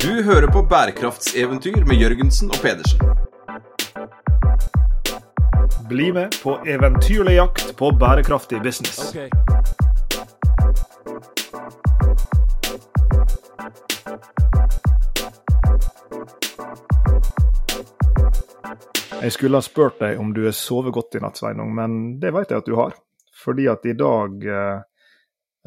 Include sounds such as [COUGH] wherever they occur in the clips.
Du hører på bærekraftseventyr med Jørgensen og Pedersen. Bli med på eventyrlig jakt på bærekraftig business. Jeg skulle ha spurt deg om du har sovet godt i natt, Sveinung, men det vet jeg at du har. Fordi at i dag eh,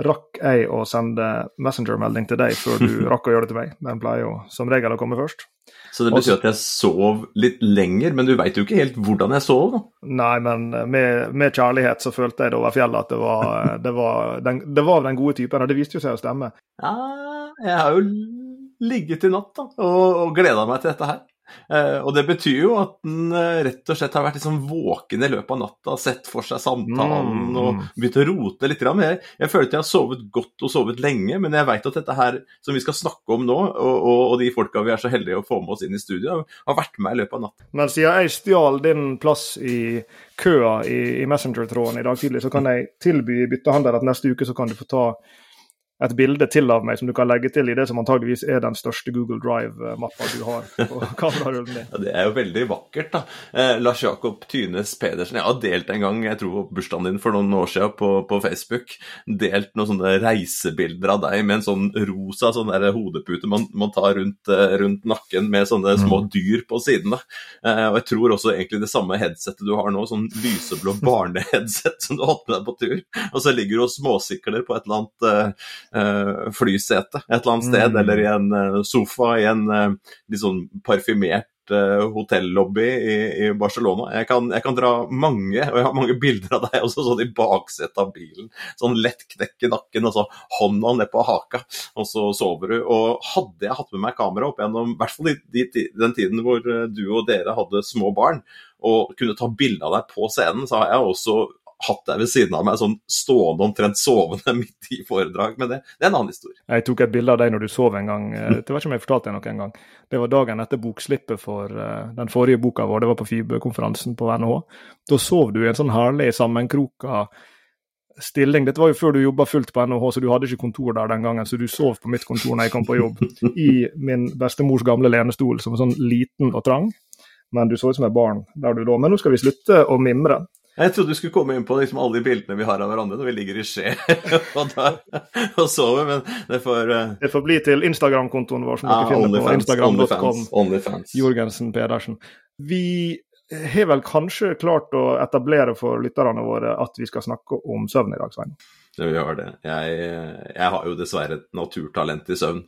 rakk jeg å sende Messenger-melding til deg før du [LAUGHS] rakk å gjøre det til meg. Den pleier jo som regel å komme først. Så det betyr at jeg sov litt lenger, men du veit jo ikke helt hvordan jeg sov, da? Nei, men med, med kjærlighet så følte jeg det over fjellet at det var, det, var den, det var den gode typen, og det viste jo seg å stemme. Ja, jeg har jo ligget i natt da, og, og gleda meg til dette her. Eh, og det betyr jo at den eh, rett og slett har vært liksom våken i løpet av natta, sett for seg samtalen Mm. og begynt å rote litt. jeg, jeg at jeg har sovet godt og sovet lenge, men jeg veit at dette her som vi skal snakke om nå, og, og, og de folka vi er så heldige å få med oss inn i studio, har vært med i løpet av natta. Men siden jeg stjal din plass i køa i, i Messenger-tråden i dag tidlig, så kan jeg tilby byttehandel at neste uke så kan du få ta et bilde til av meg som du kan legge til i det som antageligvis er den største Google Drive-mappa du har på [LAUGHS] kamerarullen din. Ja, Det er jo veldig vakkert, da. Eh, Lars Jakob Tynes Pedersen. Jeg har delt en gang, jeg tror på bursdagen din for noen år siden på, på Facebook, delt noen sånne reisebilder av deg med en sånn rosa sånn der hodepute man, man tar rundt, eh, rundt nakken med sånne små dyr på sidene. Eh, og jeg tror også egentlig det samme headsetet du har nå, sånn lyseblå barneheadset [LAUGHS] som du har hatt med deg på tur, og så ligger du og småsikler på et eller annet eh, flysete et eller annet sted, Mm. eller i en eh, sofa i en eh, litt sånn parfymert eh, hotellobby i, i Barcelona. Jeg kan, jeg kan dra mange, og jeg har mange [LAUGHS] bilder av deg også sånn i baksetet av bilen. Sånn lett knekk i nakken, og så hånda ned på haka, og så sover du. Og hadde jeg hatt med meg kamera opp gjennom, i hvert fall den tiden hvor eh, du og dere hadde små barn, og kunne ta bilde av deg på scenen, så har jeg også hatt deg ved siden av meg, sånn stående omtrent sovende [LAUGHS] midt i foredrag. Men det, det er en annen historie. Jeg tok et bilde av deg når du sov en gang. eh, Det var ikke om jeg fortalte deg noe en gang. Det var dagen etter bokslippet for eh, den forrige boka vår, det var på FIBE-konferansen på NHH. Da sov du i en sånn herlig sammenkroka stilling. Dette var jo før du jobba fullt på NHH, så du hadde ikke kontor der den gangen, så du sov på mitt kontor når jeg kom på jobb, i min bestemors gamle lenestol, som var sånn liten og trang. Men du så ut som et barn der du lå. Men nå skal vi slutte å mimre. Jeg trodde du skulle komme inn på liksom alle de bildene vi har av hverandre når vi ligger i skje [LAUGHS] og, der, og sover, men det får uh, Det får bli til Instagram-kontoen vår, som ja, dere finner på instagram.com. Onlyfans. Jorgensen Pedersen. Vi har vel kanskje klart å etablere for lytterne våre at vi skal snakke om søvn i dag, Svein? Det vi har det. Jeg, jeg har jo dessverre et naturtalent i søvn.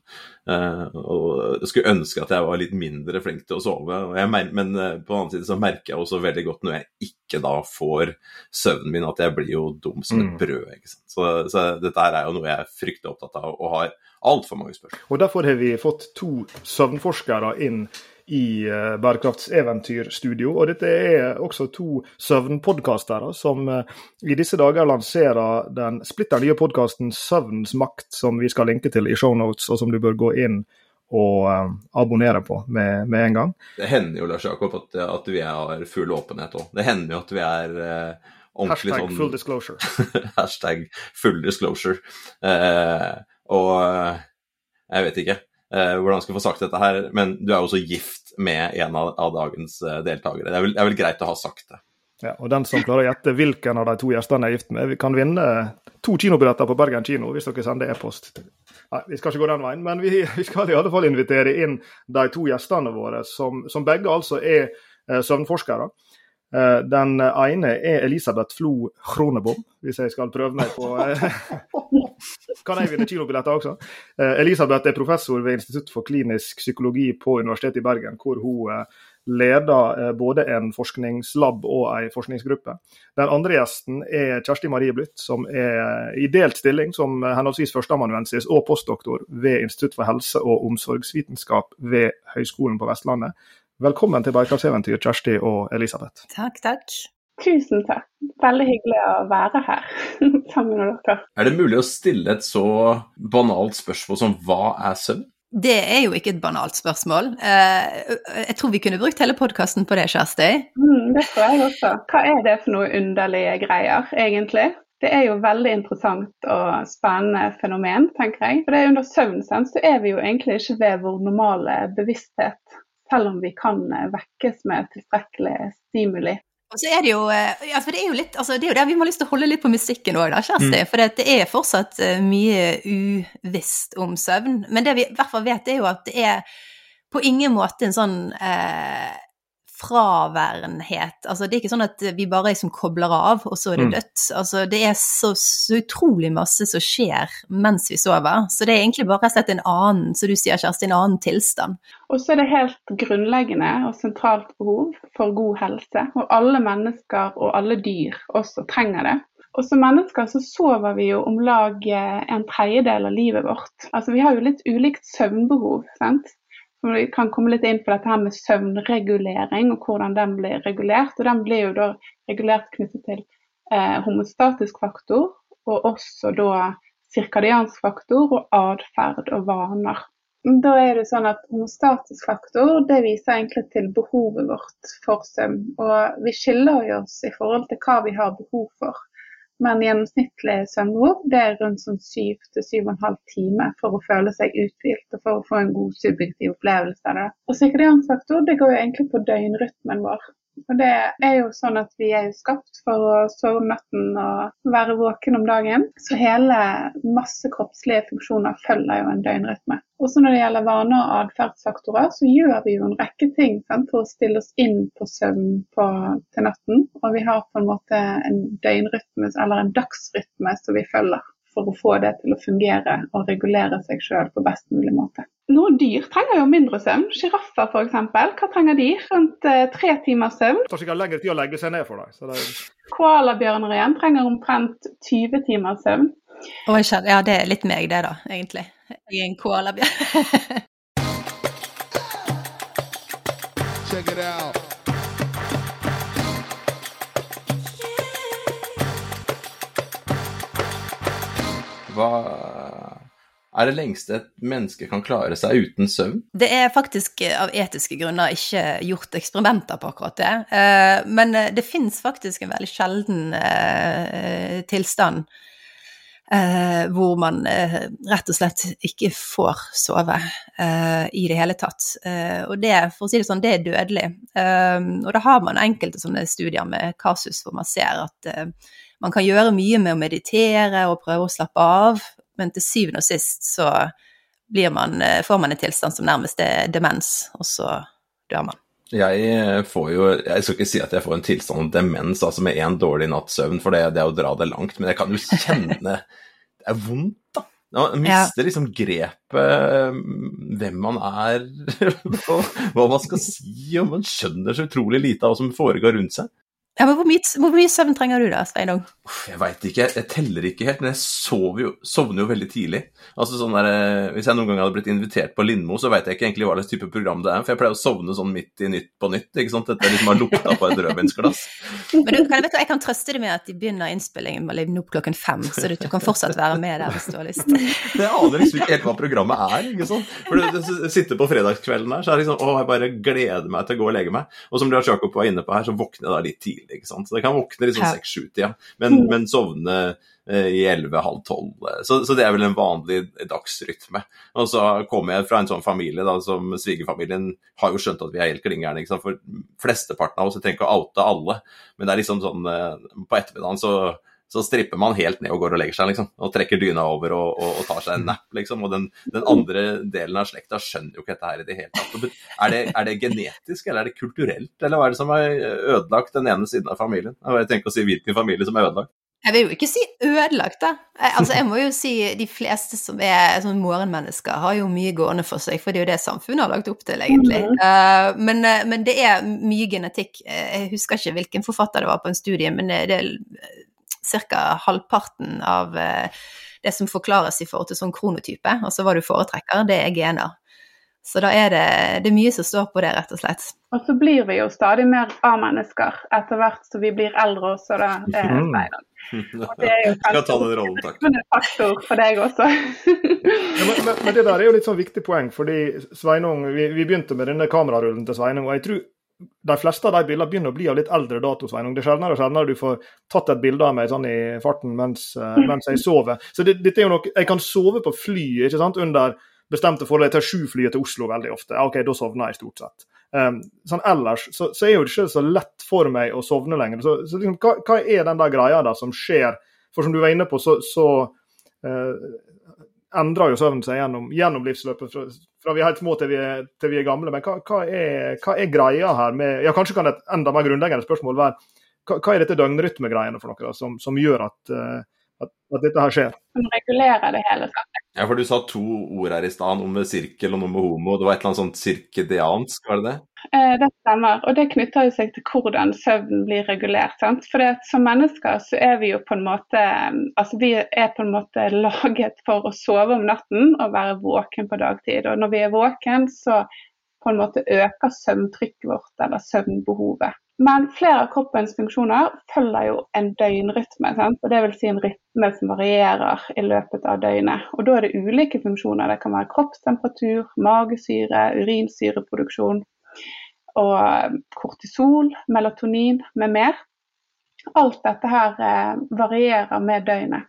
eh, og jeg skulle ønske at jeg var litt mindre flink til å sove. Jeg men eh, på den annen side så merker jeg også veldig godt når jeg ikke da får søvnen min, at jeg blir jo dum som et Mm. brød. ikke sant? Så, så dette er jo noe jeg er fryktelig opptatt av, og har altfor mange spørsmål. Og Derfor har vi fått to søvnforskere inn i Bærekraftseventyrstudio. Bærekrafteventyrstudio. Og dette er også to søvnpodkastere som eh, i disse dager lanserer den splitter nye podkasten Søvnens makt, som vi skal linke til i shownotes, og som du bør gå inn og eh, abonnere på med, med en gang. Det hender jo, Lars Jakob, at, at vi har full åpenhet òg. Det hender jo at vi er eh, ordentlig Hashtag sånn full disclosure. [LAUGHS] Hashtag full disclosure. Eh, og eh, jeg vet ikke eh, hvordan jeg skal få sagt dette her, men du er jo også gift med en av, av dagens uh, deltakere. Det er, vel, er vel greit å ha sagt det. Ja, og Den som klarer å gjette hvilken av de to gjestene jeg er gift med, kan vinne to kinobilletter på Bergen kino hvis dere sender e-post. Nei, Vi skal ikke gå den veien, men vi, vi skal i alle fall invitere inn de to gjestene våre, som, som begge altså er eh, søvnforskere. Eh, den ene er Elisabeth Flo Kronebom, hvis jeg skal prøve meg på eh, [LAUGHS] Kan jeg vinne kilobilletter også? Eh, Elisabeth er professor ved Institutt for klinisk psykologi på Universitetet i Bergen, hvor hun leder både en forskningslab og en forskningsgruppe. Den andre gjesten er Kjersti Marie Blytt, som er i delt stilling som henholdsvis førsteamanuensis og postdoktor ved Institutt for helse- og omsorgsvitenskap ved Høgskolen på Vestlandet. Velkommen til Bærekraftseventyr, Kjersti og Elisabeth. Takk, takk. Tusen takk. Veldig hyggelig å være her [LAUGHS] sammen med dere. Er det mulig å stille et så banalt spørsmål som hva er søvn? Det er jo ikke et banalt spørsmål. Eh, Jeg tror vi kunne brukt hele podkasten på det, Kjersti. Mm, det tror jeg også. Hva er det for noe underlige greier, egentlig? Det er jo veldig interessant og spennende fenomen, tenker jeg. For det er under søvn så er vi jo egentlig ikke ved vår normale bevissthet, selv om vi kan eh, vekkes med tilstrekkelig stimuli. Og så er det jo, eh, ja, for det er jo litt, altså det er jo der vi må ha lyst til å holde litt på musikken òg, da, Kjersti. Mm. For det er fortsatt eh, mye uvisst om søvn. Men det vi i hvert fall vet, er jo at det er på ingen måte en sånn eh, fraværenhet. Altså, det er ikke sånn at vi bare liksom kobler av, og så er det mm. dødt. Altså, det er så, så, utrolig masse som skjer mens vi sover. Så det er egentlig bare sett en annen, som du sier, Kjersti, en annen tilstand. Og så er det helt grunnleggende og sentralt behov for god helse. Og alle mennesker og alle dyr også trenger det. Og som mennesker så sover vi jo om lag eh, en tredjedel av livet vårt. Altså vi har jo litt ulikt søvnbehov. sant? Vi kan komme litt inn på dette her med søvnregulering og hvordan den blir regulert. Og den blir jo da regulert knyttet til eh, homostatisk faktor, og også da sirkadiansk faktor og atferd og vaner. Da er det sånn at Homostatisk faktor det viser egentlig til behovet vårt for søvn. Og vi skiller oss i forhold til hva vi har behov for. Men gjennomsnittlig søvnbehov det er rundt sånn 7-7,5 timer for å føle seg uthvilt og for å få en god subjektiv opplevelse av det. Og Sikkerhetsfaktor det går jo egentlig på døgnrytmen vår. Og det er jo sånn at vi er jo skapt for å sove om natten og være våken om dagen. Så hele masse kroppslige funksjoner følger jo en døgnrytme. Også når det gjelder vaner og atferdsfaktorer, så gjør vi jo en rekke ting sant, for å stille oss inn på søvn på, til natten. Og vi har på en måte en døgnrytme, eller en dagsrytme, som vi følger for å få det til å fungere og regulere seg sjøl på best mulig måte. Noen dyr trenger jo mindre søvn. Sjiraffer f.eks. Hva trenger de? Rundt eh, tre timers søvn. Det tar sikkert lengre tid å legge seg ned for deg. Det... Koalabjørner igjen trenger omtrent 20 timers søvn. Oi, ja, det er litt meg det, da, egentlig. Jeg er en koalabjørn. [LAUGHS] Check it out. Hva er det lengste et menneske kan klare seg uten søvn? Det er faktisk eh, av etiske grunner ikke gjort eksperimenter på akkurat det. Eh, men eh, det fins faktisk en veldig sjelden tilstand hvor man rett og slett ikke får sove i det hele tatt. Og det, for å si det sånn, det er dødelig. Og da har man enkelte sånne studier med kasus hvor man ser at man kan gjøre mye med å meditere og prøve å slappe av, men til syvende og sist så man, eh, får man en tilstand som nærmest er demens, og så dør man. Jeg får jo Jeg skal ikke si at jeg får en tilstand av demens altså med én dårlig natts søvn, for det, det, er å dra det langt, men jeg kan jo kjenne [LAUGHS] Det er vondt, da. Man mister ja. liksom grepet eh, hvem man er, [LAUGHS] og hva man skal si, og man skjønner så utrolig lite av hva som foregår rundt seg. Ja, men hvor mye, hvor mye, søvn trenger du da, Sveinung? Jeg veit ikke, jeg teller ikke helt, men jeg jo, sovner jo veldig tidlig. Altså sånn der, eh, Hvis jeg noen gang hadde blitt invitert på Lindmo, så veit jeg ikke egentlig hva slags type program det er, for jeg pleier å sovne sånn midt i Nytt på nytt. ikke sant? Dette liksom har lukta på et rødvinsglass. men du, kan, jeg, du, jeg kan trøste deg med at de begynner innspillingen med Lindmo klokken fem, så du, du, kan fortsatt være med der hvis du har lyst. [LAUGHS] jeg aner liksom ikke helt hva programmet er, ikke sant. For du, du sitter på fredagskvelden her, så er det liksom Å, jeg bare gleder meg til å gå og legge meg. Og som Lars Jakob var inne på her, så våkner jeg da litt tidlig ikke sant? Så det kan våkne liksom seks-sju-tida, men, mm. men, sovne eh, i elleve-halv tolv. Så, så, det er vel en vanlig dagsrytme. Og så kommer jeg fra en sånn familie da, som svigerfamilien har jo skjønt at vi er helt klingærne. For flesteparten av oss, jeg trenger ikke å oute alle, men det er liksom sånn eh, På ettermiddagen så så stripper man helt ned og går og legger seg, liksom. Og trekker dyna over og, og, og tar seg en nap, liksom. Og den, den, andre delen av slekta skjønner jo ikke dette her i det hele tatt. Er det, er det, genetisk, eller er det kulturelt, eller hva er det som er ødelagt den ene siden av familien? Jeg tenker å si hvilken familie som er ødelagt. Jeg vil jo ikke si ødelagt, da. Altså, jeg må jo si de fleste som er sånn morgenmennesker, har jo mye gående for seg, for det er jo det samfunnet har lagt opp til, egentlig. Uh, men, men, det er mye genetikk. Jeg husker ikke hvilken forfatter det var på en studie, men det, det ca. halvparten av eh, det som forklares i forhold til sånn kronotype, altså hva du foretrekker, det er gener. Så da er det, det er mye som står på det, rett og slett. Og så blir vi jo stadig mer A-mennesker etter hvert som vi blir eldre også, da. Eh, og det er jo kanskje en faktor for deg også. ja, men, men, men, det der er jo litt sånn viktig poeng, fordi Sveinung, vi, vi begynte med denne kamerarullen til Sveinung, og jeg tror de fleste av de bildene begynner å bli av litt eldre dato. Sveinung. Det er sjeldnere og sjeldnere du får tatt et bilde av meg sånn i farten mens, uh, mens jeg sover. Så det, dette er jo nok, Jeg kan sove på fly ikke sant, under bestemte forhold. Jeg tar sju flyet til Oslo veldig ofte. Ok, Da sovner jeg stort sett. Um, sånn Ellers så, så, er jo det ikke så lett for meg å sovne lenger. Så, så liksom, hva, hva, er den der greia der som skjer? For som du var inne på, så, så uh, endrer jo søvnen seg gjennom, gjennom livsløpet. Fra, vi er helt små til vi er, til vi er gamle. Men hva, hva, er, hva, er, greia her med Ja, kanskje kan et enda mer grunnleggende spørsmål være hva, hva er dette døgnrytmegreiene for noe da, som, som gjør at, uh, at, at, dette her skjer? Som regulerer det hele. Sant? Ja, for du sa to ord her i stad, noe med sirkel og noe med homo. Det var et eller annet sånt sirkediansk, var det det? Eh, det stemmer, og det knytter seg til hvordan søvnen blir regulert. Sant? For som mennesker så er vi jo på en måte altså vi er på en måte [LAUGHS] laget for å sove om natten og være våken på dagtid. Og når vi er våken, så på en måte øker søvntrykket vårt eller søvnbehovet. Men flere av kroppens funksjoner følger jo en døgnrytme. Sant? og Dvs. Si en rytme som varierer i løpet av døgnet. Og Da er det ulike funksjoner. Det kan være kroppstemperatur, magesyre, urinsyreproduksjon og kortisol, melatonin med mer. Alt dette her eh, varierer med døgnet.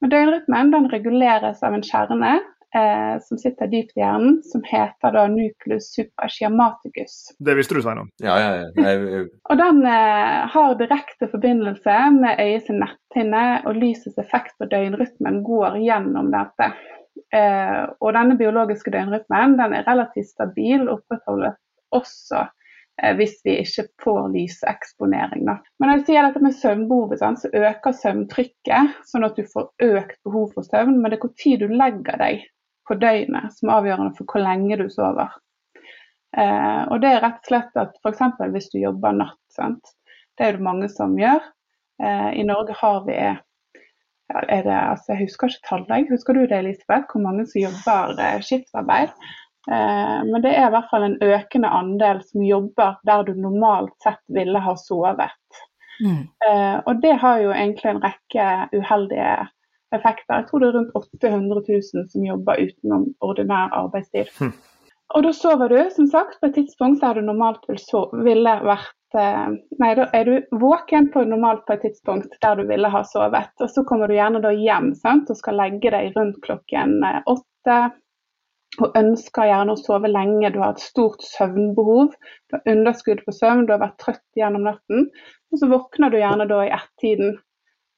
Men Døgnrytmen reguleres av en kjerne eh, som sitter dypt i hjernen, som heter da nucleus supraschiamaticus. Det visste du, Sveinung? Ja, ja, ja. Jeg... og den eh, har direkte forbindelse med øyets netthinne, og lysets effekt på døgnrytmen går gjennom dette. Eh, og denne biologiske døgnrytmen den er relativt stabil, opprettholdet også eh, hvis vi ikke får lyseksponering. Da. Men når jeg sier dette med søvnbehovet, så øker søvntrykket, sånn at du får økt behov for søvn. Men det er hvor tid du legger deg på døgnet som er avgjørende for hvor lenge du sover. Eh, og det er rett og slett at f.eks. hvis du jobber natt, sant? det er det mange som gjør. Eh, I Norge har vi det, altså Jeg husker ikke tallet, husker du det Elisabeth? Hvor mange som jobber eh, skiftarbeid? Eh, men det er i hvert fall en økende andel som jobber der du normalt sett ville ha sovet. Mm. Eh, og det har jo egentlig en rekke uheldige effekter. Jeg tror det er rundt 800 000 som jobber utenom ordinær arbeidstid. Hm. Og da sover du, som sagt, på et tidspunkt der du normalt vil sove, ville vært eh, Nei, da er du våken på normalt på et tidspunkt der du ville ha sovet. Og så kommer du gjerne da hjem sant, og skal legge deg rundt klokken eh, åtte. Og ønsker gjerne å sove lenge. Du har et stort søvnbehov. Du har underskudd på søvn, du har vært trøtt gjennom natten. Og så våkner du gjerne da i ett-tiden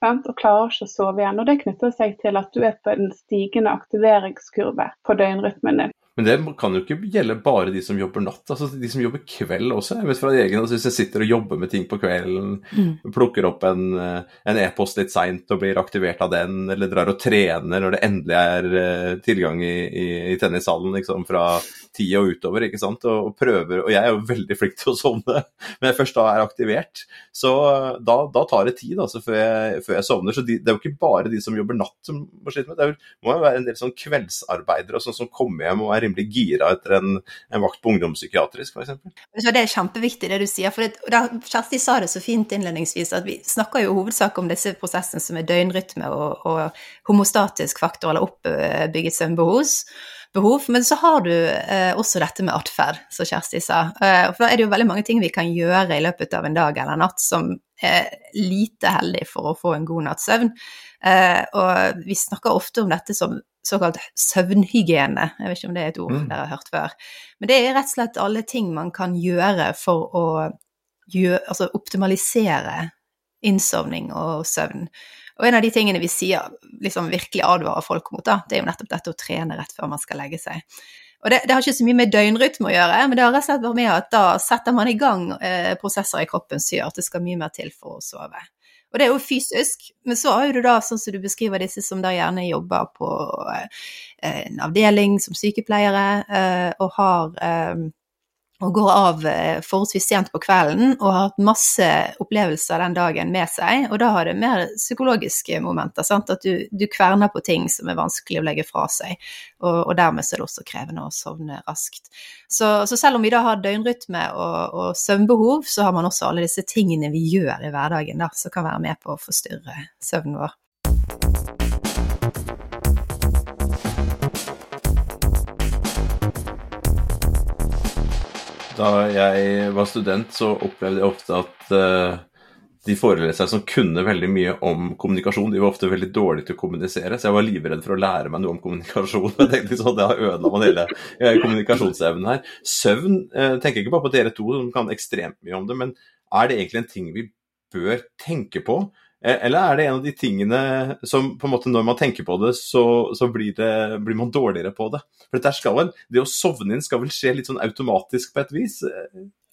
og klarer ikke å sove igjen. Og Det knytter seg til at du er på en stigende aktiveringskurve på døgnrytmen din. Men det kan jo ikke gjelde bare de som jobber natt, altså de som jobber kveld også. Jeg vet fra egen, altså Hvis jeg sitter og jobber med ting på kvelden, mm. plukker opp en e-post e litt seint og blir aktivert av den, eller drar og trener når det endelig er uh, tilgang i, i, i tennishallen liksom, fra ti og utover, ikke sant, og, og, prøver Og jeg er jo veldig flink til å sovne, [LAUGHS] men jeg først da er aktivert, så da, da tar det tid altså, før, jeg, før jeg sovner. Så de, det er jo ikke bare de som jobber natt som må slite med det. Det må jo være en del sånn kveldsarbeidere og sånn som kommer hjem og er rimelig gira etter en, en vakt på ungdomspsykiatrisk, f.eks. Det er kjempeviktig det du sier. for det, da, Kjersti sa det så fint innledningsvis, at vi snakker jo hovedsak om disse prosessene som er døgnrytme og, og homostatisk faktor, eller oppbygget søvnbehov behov. Men så har du eh, også dette med atferd, som Kjersti sa. Eh, for da er det jo veldig mange ting vi kan gjøre i løpet av en dag eller natt som er lite heldig for å få en god natts søvn. Eh, og vi snakker ofte om dette som såkalt søvnhygiene. Jeg vet ikke om det er et ord mm. dere har hørt før. Men det er rett og slett alle ting man kan gjøre for å gjøre, altså optimalisere innsovning og søvn. Og en av de tingene vi sier, liksom virkelig advarer folk mot, da, det er jo nettopp dette å trene rett før man skal legge seg. Og det, det har ikke så mye med døgnrytme å gjøre, men det har rett og slett vært med at da setter man i gang eh, prosesser i kroppen som gjør at det skal mye mer til for å sove. Og det er jo fysisk, men så har du da, sånn som du beskriver disse som da gjerne jobber på eh, en avdeling som sykepleiere, eh, og har eh, og går av eh, forholdsvis sent på kvelden og har hatt masse opplevelser den dagen med seg. Og da har det mer psykologiske momenter. Sant? At du, du, kverner på ting som er vanskelig å legge fra seg. Og, og dermed er det også krevende å sovne raskt. Så, så selv om vi da har døgnrytme og, og, søvnbehov, så har man også alle disse tingene vi gjør i hverdagen da, som kan være med på å forstyrre søvnen vår. Da jeg var student, så opplevde jeg ofte at uh, de foreleserne som kunne veldig mye om kommunikasjon, de var ofte veldig dårlige til å kommunisere, så jeg var livredd for å lære meg noe om kommunikasjon. [LAUGHS] Jeg tenkte sånn, Det har ødela man hele kommunikasjonsevnen her. Søvn uh, tenker ikke bare på dere to som kan ekstremt mye om det, men er det egentlig en ting vi bør tenke på? Eh, eller er det en av de tingene som på en måte når man tenker på det, så, så blir, det, blir, man dårligere på det? For dette skal vel, Det å sovne inn skal vel skje litt sånn automatisk på et vis?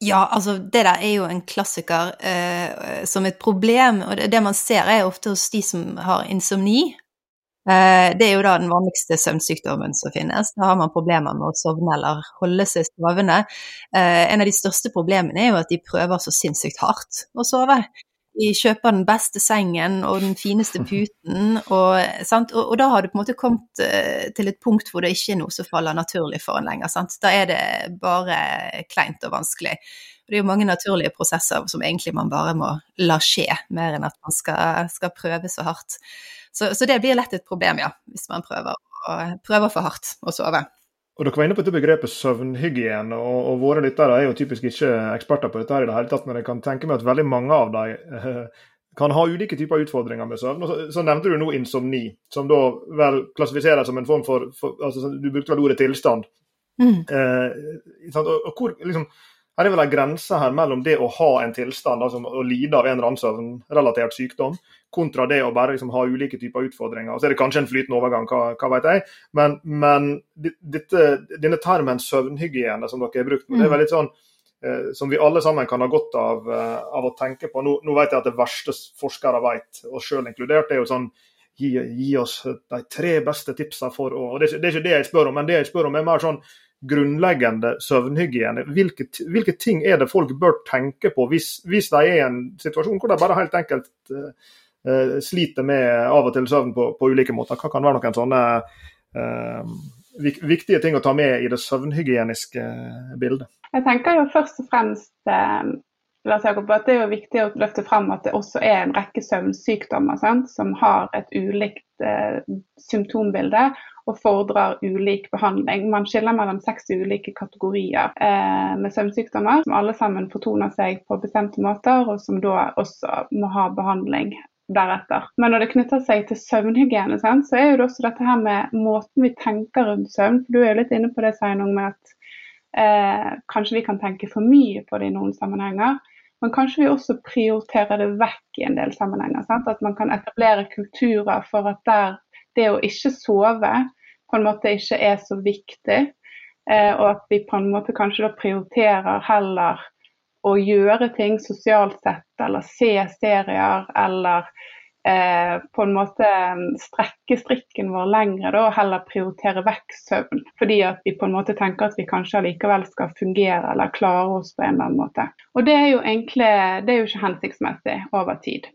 Ja, altså det der er jo en klassiker eh, som et problem. Og det, det, man ser er ofte hos de som har insomni. Eh, det er jo da den vanligste søvnsykdommen som finnes. Da har man problemer med å sovne eller holde seg sovende. Eh, en av de største problemene er jo at de prøver så sinnssykt hardt å sove de kjøper den beste sengen og den fineste [LAUGHS] puten, og, og, og, da har du på en måte kommet uh, til et punkt hvor det ikke er noe som faller naturlig for en lenger. Sant? Da er det bare kleint og vanskelig. Og det er jo mange naturlige prosesser som egentlig man bare må la skje, mer enn at man skal, skal prøve så hardt. Så, så, det blir lett et problem, ja, hvis man prøver, prøver for hardt å sove. Og Dere var inne på dette begrepet søvnhygiene, og, og våre lyttere er jo typisk ikke eksperter på dette her i det hele tatt, men jeg kan tenke meg at veldig mange av dem eh, kan ha ulike typer utfordringer med søvn. Så, så, nevnte du nå insomni, som da vel klassifiseres som en form for, for altså, Du brukte vel ordet tilstand. Mm. Eh, og, og hvor, liksom, her er vel en grense her mellom det å ha en tilstand, altså å lide av en eller annen søvnrelatert sykdom, kontra det å bare liksom ha ulike typer utfordringer. Og så er det kanskje en flytende overgang, hva, hva vet jeg. Men, men dette, denne termen søvnhygiene som dere har brukt, det er vel litt sånn eh, som vi alle sammen kan ha godt av, eh, av å tenke på. Nå, nå, vet jeg at det verste forskere vet, oss sjøl inkludert, er jo sånn gi, gi, oss de tre beste tipsene for å og det, det, er ikke det jeg spør om, men det jeg spør om er mer sånn grunnleggende søvnhygiene. Hvilke, hvilke, ting er det folk bør tenke på hvis, hvis, de er i en situasjon hvor de bare helt enkelt uh, sliter med av og til søvn på, på, ulike måter? Hva kan være noen sånne uh, viktige ting å ta med i det søvnhygieniske bildet? Jeg tenker jo først og fremst Lars Jakob, at det er jo viktig å løfte fram at det også er en rekke søvnsykdommer sant, som har et ulikt symptombilde og fordrer ulik behandling. Man skiller mellom seks ulike kategorier eh, med søvnsykdommer, som alle sammen fortoner seg på bestemte måter, og som da også må ha behandling deretter. Men når det knytter seg til søvnhygiene, så er jo det også dette her med måten vi tenker rundt søvn. for Du er jo litt inne på det, Sveinung, med at eh, kanskje vi kan tenke for mye på det i noen sammenhenger. Men kanskje vi også prioriterer det vekk i en del sammenhenger. Sant? At man kan etablere kulturer for at der det å ikke sove på en måte ikke er så viktig. Eh, og at vi på en måte kanskje da prioriterer heller å gjøre ting sosialt sett, eller se serier, eller eh, på en måte strekke strikken vår lengre da, og heller prioritere vekk søvn. Fordi at vi på en måte tenker at vi kanskje allikevel skal fungere eller klare oss på en eller annen måte. Og det er jo egentlig det er jo ikke hensiktsmessig over tid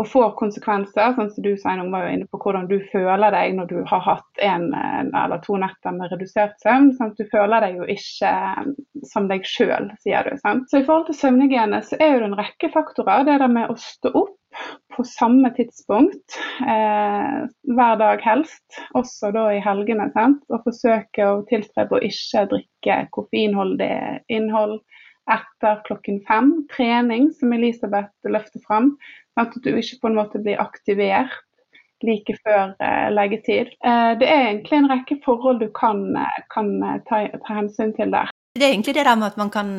og får konsekvenser. sånn som du Sveinung, var jo inne på hvordan du føler deg når du har hatt en, eller to netter med redusert søvn. Sånn du føler deg jo ikke eh, som deg sjøl, sier du. Sant? Så i forhold til søvnhygiene så er det en rekke faktorer. Det der med å stå opp på samme tidspunkt eh, hver dag helst, også da i helgene. Sant? Og forsøke å tilstrebe å ikke drikke koffeinholdig innhold etter klokken fem. Trening, som Elisabeth løfter fram. At du ikke på en måte blir aktivert like før eh, leggetid. Eh, det er egentlig en rekke forhold du kan, eh, kan ta, ta, hensyn til der. Det er egentlig det der med at man kan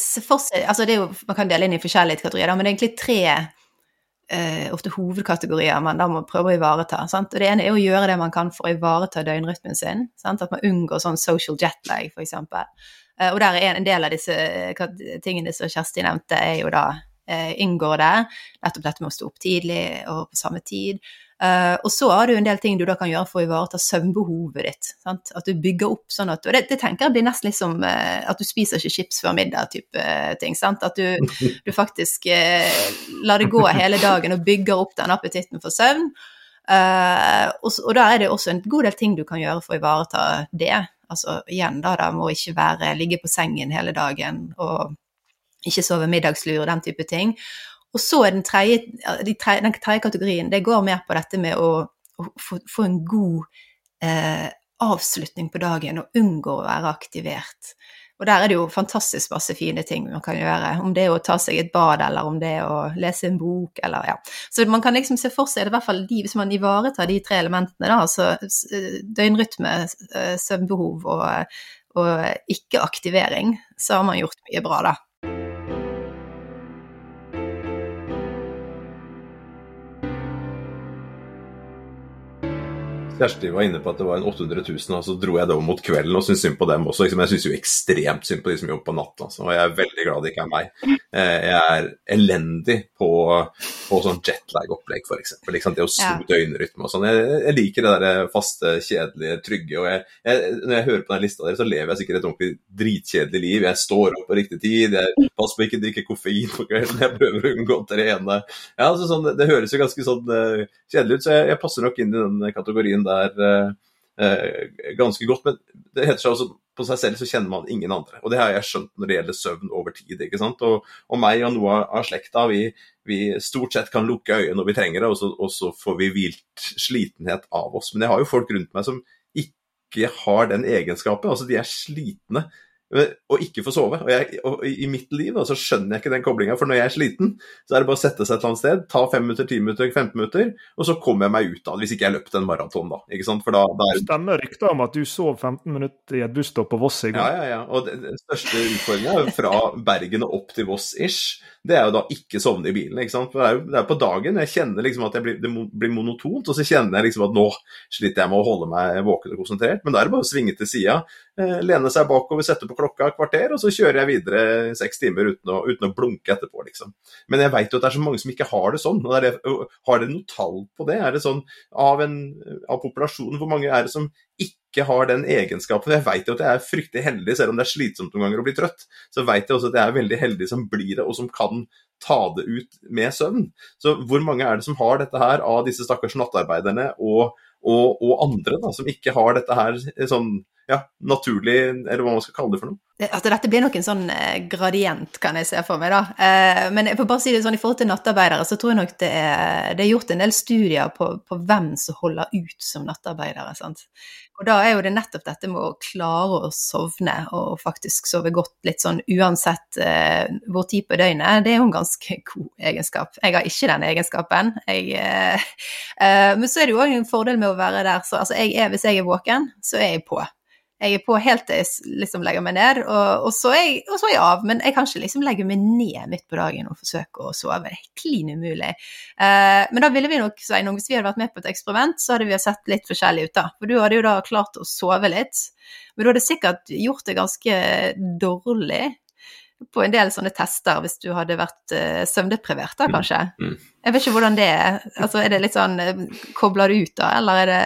se altså jo, Man kan dele inn i forskjellige kategorier, men det er egentlig tre eh, ofte hovedkategorier man da må prøve å ivareta. Sant? Og Det ene er å gjøre det man kan for å ivareta døgnrytmen sin. Sant? At man unngår sånn social jetlag, f.eks. Uh, og der er en, del av disse tingene som Kjersti nevnte, er jo da eh, inngår det. Nettopp dette med å stå opp tidlig og på samme tid. Uh, og så har du en del ting du da kan gjøre for å ivareta søvnbehovet ditt. Sant? At du bygger opp sånn at Og det, det tenker jeg blir nesten liksom uh, at du spiser ikke chips før middag-type uh, ting. Sant? At du, [LAUGHS] du faktisk lar det gå hele dagen og bygger opp den appetitten for søvn. Og, og, da er det også en god del ting du kan gjøre for å ivareta det. Altså igjen, da, da må ikke være ligge på sengen hele dagen og ikke sove middagslur og den type ting. Og så er den tredje, den tredje kategorien, det går mer på dette med å, å få, få, en god eh, avslutning på dagen og unngå å være aktivert. Og der er det jo fantastisk masse fine ting man kan gjøre. Om det er å ta seg et bad, eller om det er å lese en bok, eller ja. Så man kan liksom se for seg, i hvert fall de, hvis man ivaretar de tre elementene, da, altså døgnrytme, søvnbehov og, og ikke-aktivering, så har man gjort mye bra, da. Kjersti var inne på at det var en 800 000, og så dro jeg det over mot kvelden og syntes synd på dem også. Liksom, jeg syns jo ekstremt synd på de som jobber på natt, altså. og jeg er veldig glad det ikke er meg. Eh, jeg er elendig på, på sånn jetlag-opplegg, f.eks. Liksom, det å snu ja. døgnrytme og sånn. Jeg, jeg, liker det der faste, kjedelige, trygge. og jeg, jeg, Når jeg hører på den lista der, så lever jeg sikkert et ordentlig dritkjedelig liv. Jeg står opp på riktig tid, jeg passer på ikke å drikke koffein på kvelden, [LAUGHS] jeg prøver å unngå å trene. Ja, altså, sånn, det høres jo ganske sånn uh, kjedelig ut, så jeg, passer nok inn i den kategorien der eh, eh, ganske godt. Men det heter seg altså på seg selv så kjenner man ingen andre. Og det har jeg skjønt når det gjelder søvn over tid. ikke sant? Og, og meg og noe av slekta, vi, vi, stort sett kan lukke øyet når vi trenger det, og så, og så får vi hvilt slitenhet av oss. Men jeg har jo folk rundt meg som ikke har den egenskapen. Altså de er slitne og ikke få sove. Og, jeg, og I mitt liv så skjønner jeg ikke den koblinga, for når jeg er sliten, så er det bare å sette seg et eller annet sted, ta fem minutter, ti minutter, 15 minutter, og så kommer jeg meg ut av det. Hvis ikke jeg løpt en maraton, da. ikke sant? For da, da er... Stemmer ryktet om at du sov 15 minutter i et busstopp på Voss i går. Ja, ja, ja. Og den største utfordringa fra Bergen og opp til Voss-ish, det er jo da ikke sovne i bilen. ikke sant? For det er jo det er på dagen jeg kjenner liksom at blir, det blir monotont, og så kjenner jeg liksom at nå sliter jeg med å holde meg våken og konsentrert. Men da er det bare å svinge til sida, eh, lene seg bakover, sette på klokka et kvarter, og så kjører jeg videre seks timer uten å, uten å blunke etterpå, liksom. Men jeg veit jo at det er så mange som ikke har det sånn. det, Har dere noe tall på det? Er det sånn av, en, av populasjonen, hvor mange er det som ikke har den egenskapen. Jeg vet jo at jeg er fryktelig heldig, selv om det er slitsomt noen ganger å bli trøtt. Så vet jeg også at jeg er veldig heldig som blir det, og som kan ta det ut med søvn. Så hvor mange er det som har dette her av disse stakkars nattarbeiderne og, og, og andre da, som ikke har dette her sånn ja, naturlig, eller hva man skal kalle det for noe? At dette blir nok en sånn eh, gradient, kan jeg se for meg, da. Eh, men jeg får bare si det sånn, i forhold til nattarbeidere, så tror jeg nok det er, det er gjort en del studier på, på, hvem som holder ut som nattarbeidere. sant? Og da er jo det nettopp dette med å klare å sovne, og faktisk sove godt litt sånn uansett eh, hvor tid på døgnet, det er jo en ganske [LAUGHS] god egenskap. Jeg har ikke den egenskapen. Jeg, eh, [LAUGHS] eh, men så er det jo òg en fordel med å være der, så altså jeg er, hvis jeg er våken, så er jeg på. Jeg er på helt til jeg liksom legger meg ned, og, og, så jeg, og, så er jeg, av. Men jeg kan ikke liksom legge meg ned midt på dagen og forsøke å sove. Det er klin umulig. Eh, men da ville vi nok, Sveinung, hvis vi hadde vært med på et eksperiment, så hadde vi sett litt forskjellig ut, da. For du hadde jo da klart å sove litt. Men du hadde sikkert gjort det ganske dårlig på en del sånne tester hvis du hadde vært uh, søvndeprivert, da mm, kanskje. Mm. Mm. Jeg vet ikke hvordan det er. Altså, er det litt sånn eh, Kobler du ut, da, eller er det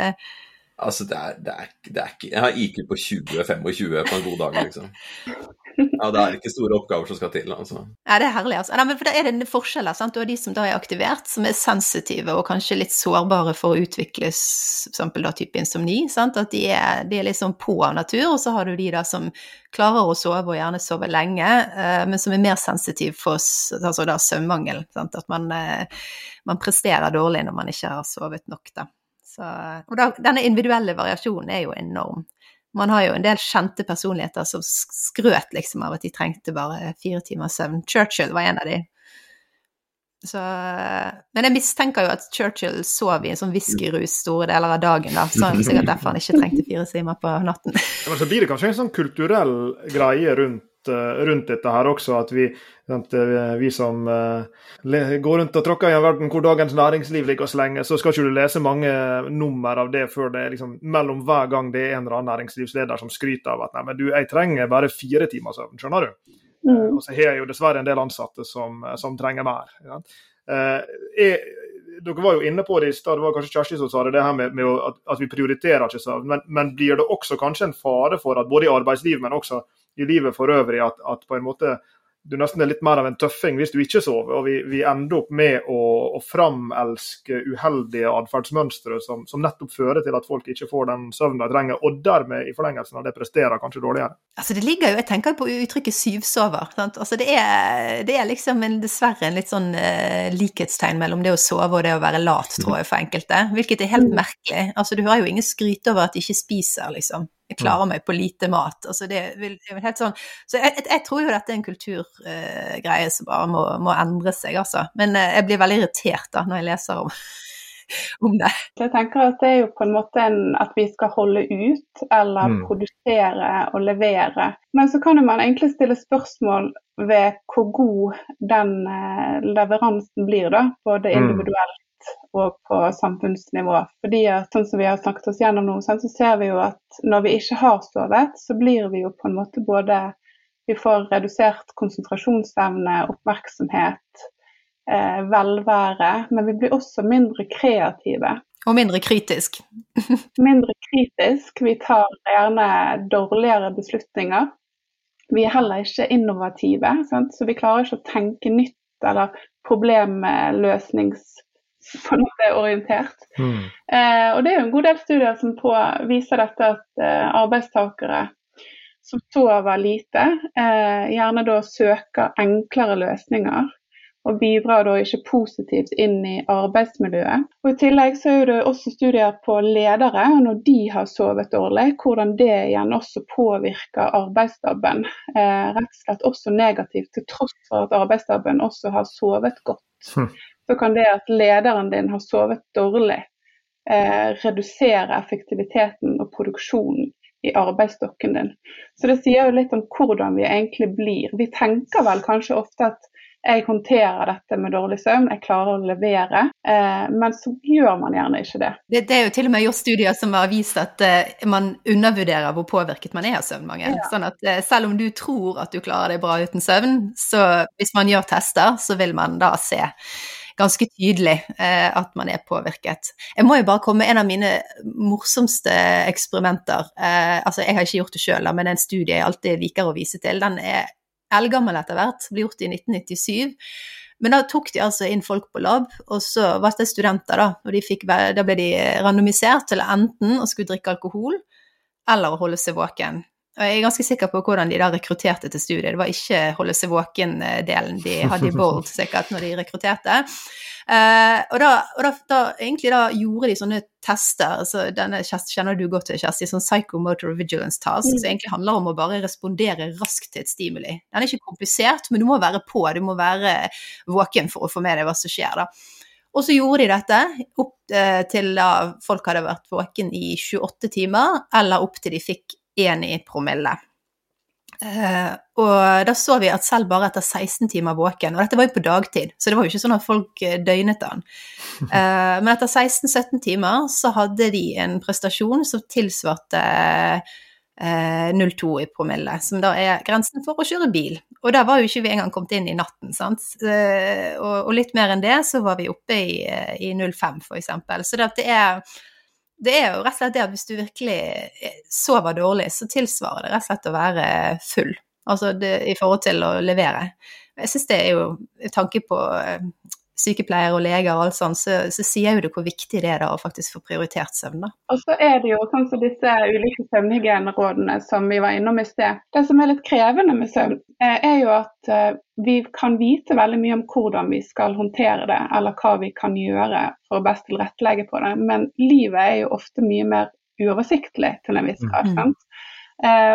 Altså, det er, det, er, det er, ikke Jeg har IQ på 20-25 på en god dag, liksom. Ja, det er ikke store oppgaver som skal til, altså. Ja, det er herlig, altså. Ja, men for da er det forskjeller, sant. Du har de som da er aktivert, som er sensitive og kanskje litt sårbare for å utvikle f.eks. da type insomni, sant. At de er, de er liksom på av natur, og så har du de da som klarer å sove, og gjerne sove lenge, uh, men som er mer sensitive for altså da søvnmangel. Sant? At man, uh, man presterer dårlig når man ikke har sovet nok, da. Så, og da, denne individuelle variasjonen er jo enorm. Man har jo en del kjente personligheter som skrøt liksom av at de trengte bare fire timers søvn. Churchill var en av de. Så, men jeg mistenker jo at Churchill sov i en sånn whiskyrus store deler av dagen, da. Så er sikkert derfor han ikke trengte fire timer på natten. Men så blir det kanskje en sånn kulturell greie rundt rundt dette her også. At vi, eh, vi som uh, går rundt og tråkker i en verden hvor Dagens Næringsliv ligger så lenge, så skal ikke du lese mange nummer av det før det er liksom mellom hver gang det er en eller annen næringslivsleder som skryter av at nei, men du, jeg trenger bare fire timer søvn, skjønner du? Mm. Og så har jeg jo dessverre en del ansatte som, som trenger mer. Ja. Jeg, dere var jo inne på det i stad, det var kanskje Kjersti som sa det, det her med, med at, at, vi prioriterer ikke søvn. Men, men, blir det også kanskje en fare for at både i arbeidsliv, men også i livet for øvrig at, at på en måte du nesten er litt mer av en tøffing hvis du ikke sover. Og vi, vi ender opp med å, å framelske uheldige atferdsmønstre som, som, nettopp fører til at folk ikke får den søvnen de trenger, og dermed i forlengelsen av det presterer kanskje dårligere. Altså det ligger jo, Jeg tenker på uttrykket 'syvsover'. Sant? Altså det, er, det er liksom en, dessverre en litt sånn uh, likhetstegn mellom det å sove og det å være lat, tror jeg, for enkelte. Hvilket er helt merkelig. Altså Du hører jo ingen skryte over at de ikke spiser, liksom. Jeg klarer meg på lite mat. Altså det vil, det vil helt sånn. Så jeg, jeg, tror jo dette er en kulturgreie uh, som bare må, må, endre seg, altså. Men uh, jeg blir veldig irritert da når jeg leser om, [LAUGHS] om det. Jeg tenker at det er jo på en måte en, at vi skal holde ut eller mm. produsere og levere. Men så kan jo man egentlig stille spørsmål ved hvor god den uh, leveransen blir, da. Både mm. individuelt og på samfunnsnivå. Fordi at, sånn som vi har snakket oss gjennom nå, så ser vi jo at når vi ikke har sovet, så blir vi jo på en måte både Vi får redusert konsentrasjonsevne, oppmerksomhet, eh, velvære, men vi blir også mindre kreative. Og mindre kritisk. [LAUGHS] mindre kritisk. Vi tar gjerne dårligere beslutninger. Vi er heller ikke innovative, sant? så vi klarer ikke å tenke nytt eller problemløsnings på en måte orientert. Mm. Eh, og det er jo en god del studier som på, viser dette at eh, arbeidstakere som sover lite, eh, gjerne da søker enklere løsninger. Og bidrar da ikke positivt inn i arbeidsmiljøet. Og I tillegg så er det også studier på ledere, når de har sovet dårlig, hvordan det igjen også påvirker arbeidsstaben. Eh, rett og slett også negativt, til tross for at arbeidsstaben også har sovet godt. Mm så kan det at lederen din har sovet dårlig, eh, redusere effektiviteten og produksjonen i arbeidsstokken din. Så det sier jo litt om hvordan vi egentlig blir. Vi tenker vel kanskje ofte at jeg håndterer dette med dårlig søvn, jeg klarer å levere. Eh, men så gjør man gjerne ikke det. det. det. er jo til og med gjort studier som har vist at eh, man undervurderer hvor påvirket man er av søvnmangel. Ja. Sånn at eh, selv om du tror at du klarer deg bra uten søvn, så hvis man gjør tester, så vil man da se ganske tydelig eh, at man er påvirket. Jeg må jo bare komme med en av mine morsomste eksperimenter. Eh, altså, jeg har ikke gjort det sjøl, men det er en studie jeg alltid liker å vise til. Den er eldgammel etter hvert, ble gjort i 1997. Men da tok de altså inn folk på lab, og så var det studenter, da. Og fikk, da ble de randomisert til enten å skulle drikke alkohol eller å holde seg våken. Og jeg er ganske sikker på hvordan de da rekrutterte til studiet. Det var ikke holde seg våken-delen de hadde i Bold sikkert når de rekrutterte. Uh, og, da, og da, da, egentlig da gjorde de sånne tester, så denne kjenner du godt til, Kjersti, sånn psychomotor vigilance task, mm. som egentlig handler om å bare respondere raskt til et stimuli. Den er ikke komplisert, men du må være på, du må være våken for å få med deg hva som skjer, da. Og så gjorde de dette opp uh, til da folk hadde vært våken i 28 timer, eller opp til de fikk én i promille. Uh, og da så vi at selv bare etter 16 timer våken, og dette var jo på dagtid, så det var jo ikke sånn at folk eh, døgnet den, uh, [LAUGHS] men etter 16-17 timer så hadde de en prestasjon som tilsvarte uh, 0,2 i promille, som da er grensen for å kjøre bil. Og der var jo ikke vi engang kommet inn i natten, sant. Og, og, litt mer enn det så var vi oppe i, i 0,5 for eksempel. Så det er det er jo rett og slett det at hvis du virkelig eh, sover dårlig, så tilsvarer det rett og slett å være full. Altså det, i forhold til å levere. Jeg syns det er jo tanke på eh, sykepleiere og leger og alt sånt, så, så, sier jo det hvor viktig det er da å faktisk få prioritert søvn. da. Og så er det jo sånn som disse ulike søvnhygienerådene som vi var innom i sted. Det som er litt krevende med søvn, eh, er jo at eh, vi kan vite veldig mye om hvordan vi skal håndtere det, eller hva vi kan gjøre for å best tilrettelegge på det. Men livet er jo ofte mye mer uoversiktlig til en viss grad. Mm. Eh,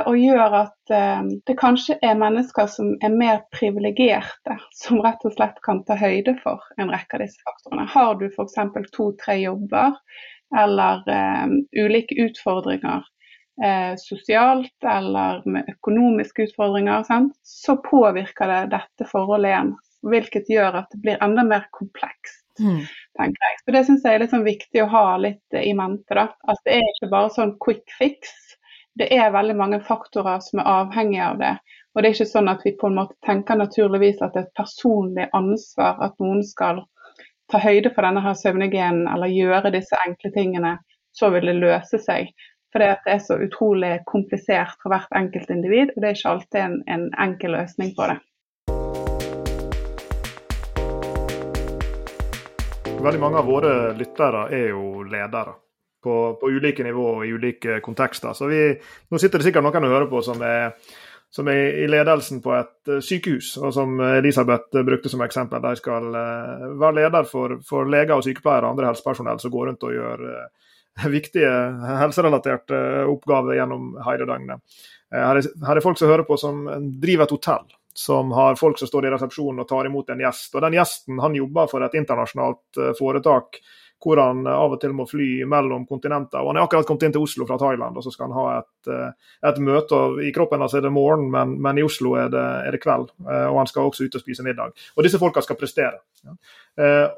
og gjør at eh, det kanskje er mennesker som er mer privilegerte, som rett og slett kan ta høyde for en rekke av disse faktorene. Har du f.eks. to-tre jobber eller um, ulike utfordringer eh, sosialt eller med økonomiske utfordringer, sant? så påvirker det dette forholdet igjen. Hvilket gjør at det blir enda mer komplekst. Mm. tenker jeg. Så Det syns jeg er litt sånn viktig å ha litt i mente. da, At det er ikke bare sånn quick fix det er veldig mange faktorer som er avhengige av det. Og det er ikke sånn at vi på en måte tenker naturligvis at det er et personlig ansvar at noen skal ta høyde for denne her søvnhygienen eller gjøre disse enkle tingene, så vil det løse seg. For det er så utrolig komplisert for hvert enkelt individ, og det er ikke alltid en, en enkel løsning på det. Veldig mange av våre lyttere er jo ledere på, på, ulike nivå og i ulike kontekster. Så vi, Nå sitter det sikkert noen og hører på som er, som er i ledelsen på et uh, sykehus, og som Elisabeth brukte som eksempel. De skal uh, være leder for, for, leger og sykepleiere og andre helsepersonell som går rundt og gjør uh, [LAUGHS] viktige helserelaterte oppgaver gjennom hele døgnet. Her er, her er folk som hører på som driver et hotell som har folk som står i resepsjonen og tar imot en gjest. Og Den gjesten han jobber for et internasjonalt foretak hvor han eh, av og til må fly mellom kontinenter. Og Han er akkurat kommet inn til Oslo fra Thailand, og så skal han ha et, eh, et møte. I kroppen hans er det morgen, men, men i Oslo er det, er det, kveld. Eh, og han skal også ut og spise middag. Og disse folka skal prestere. Ja.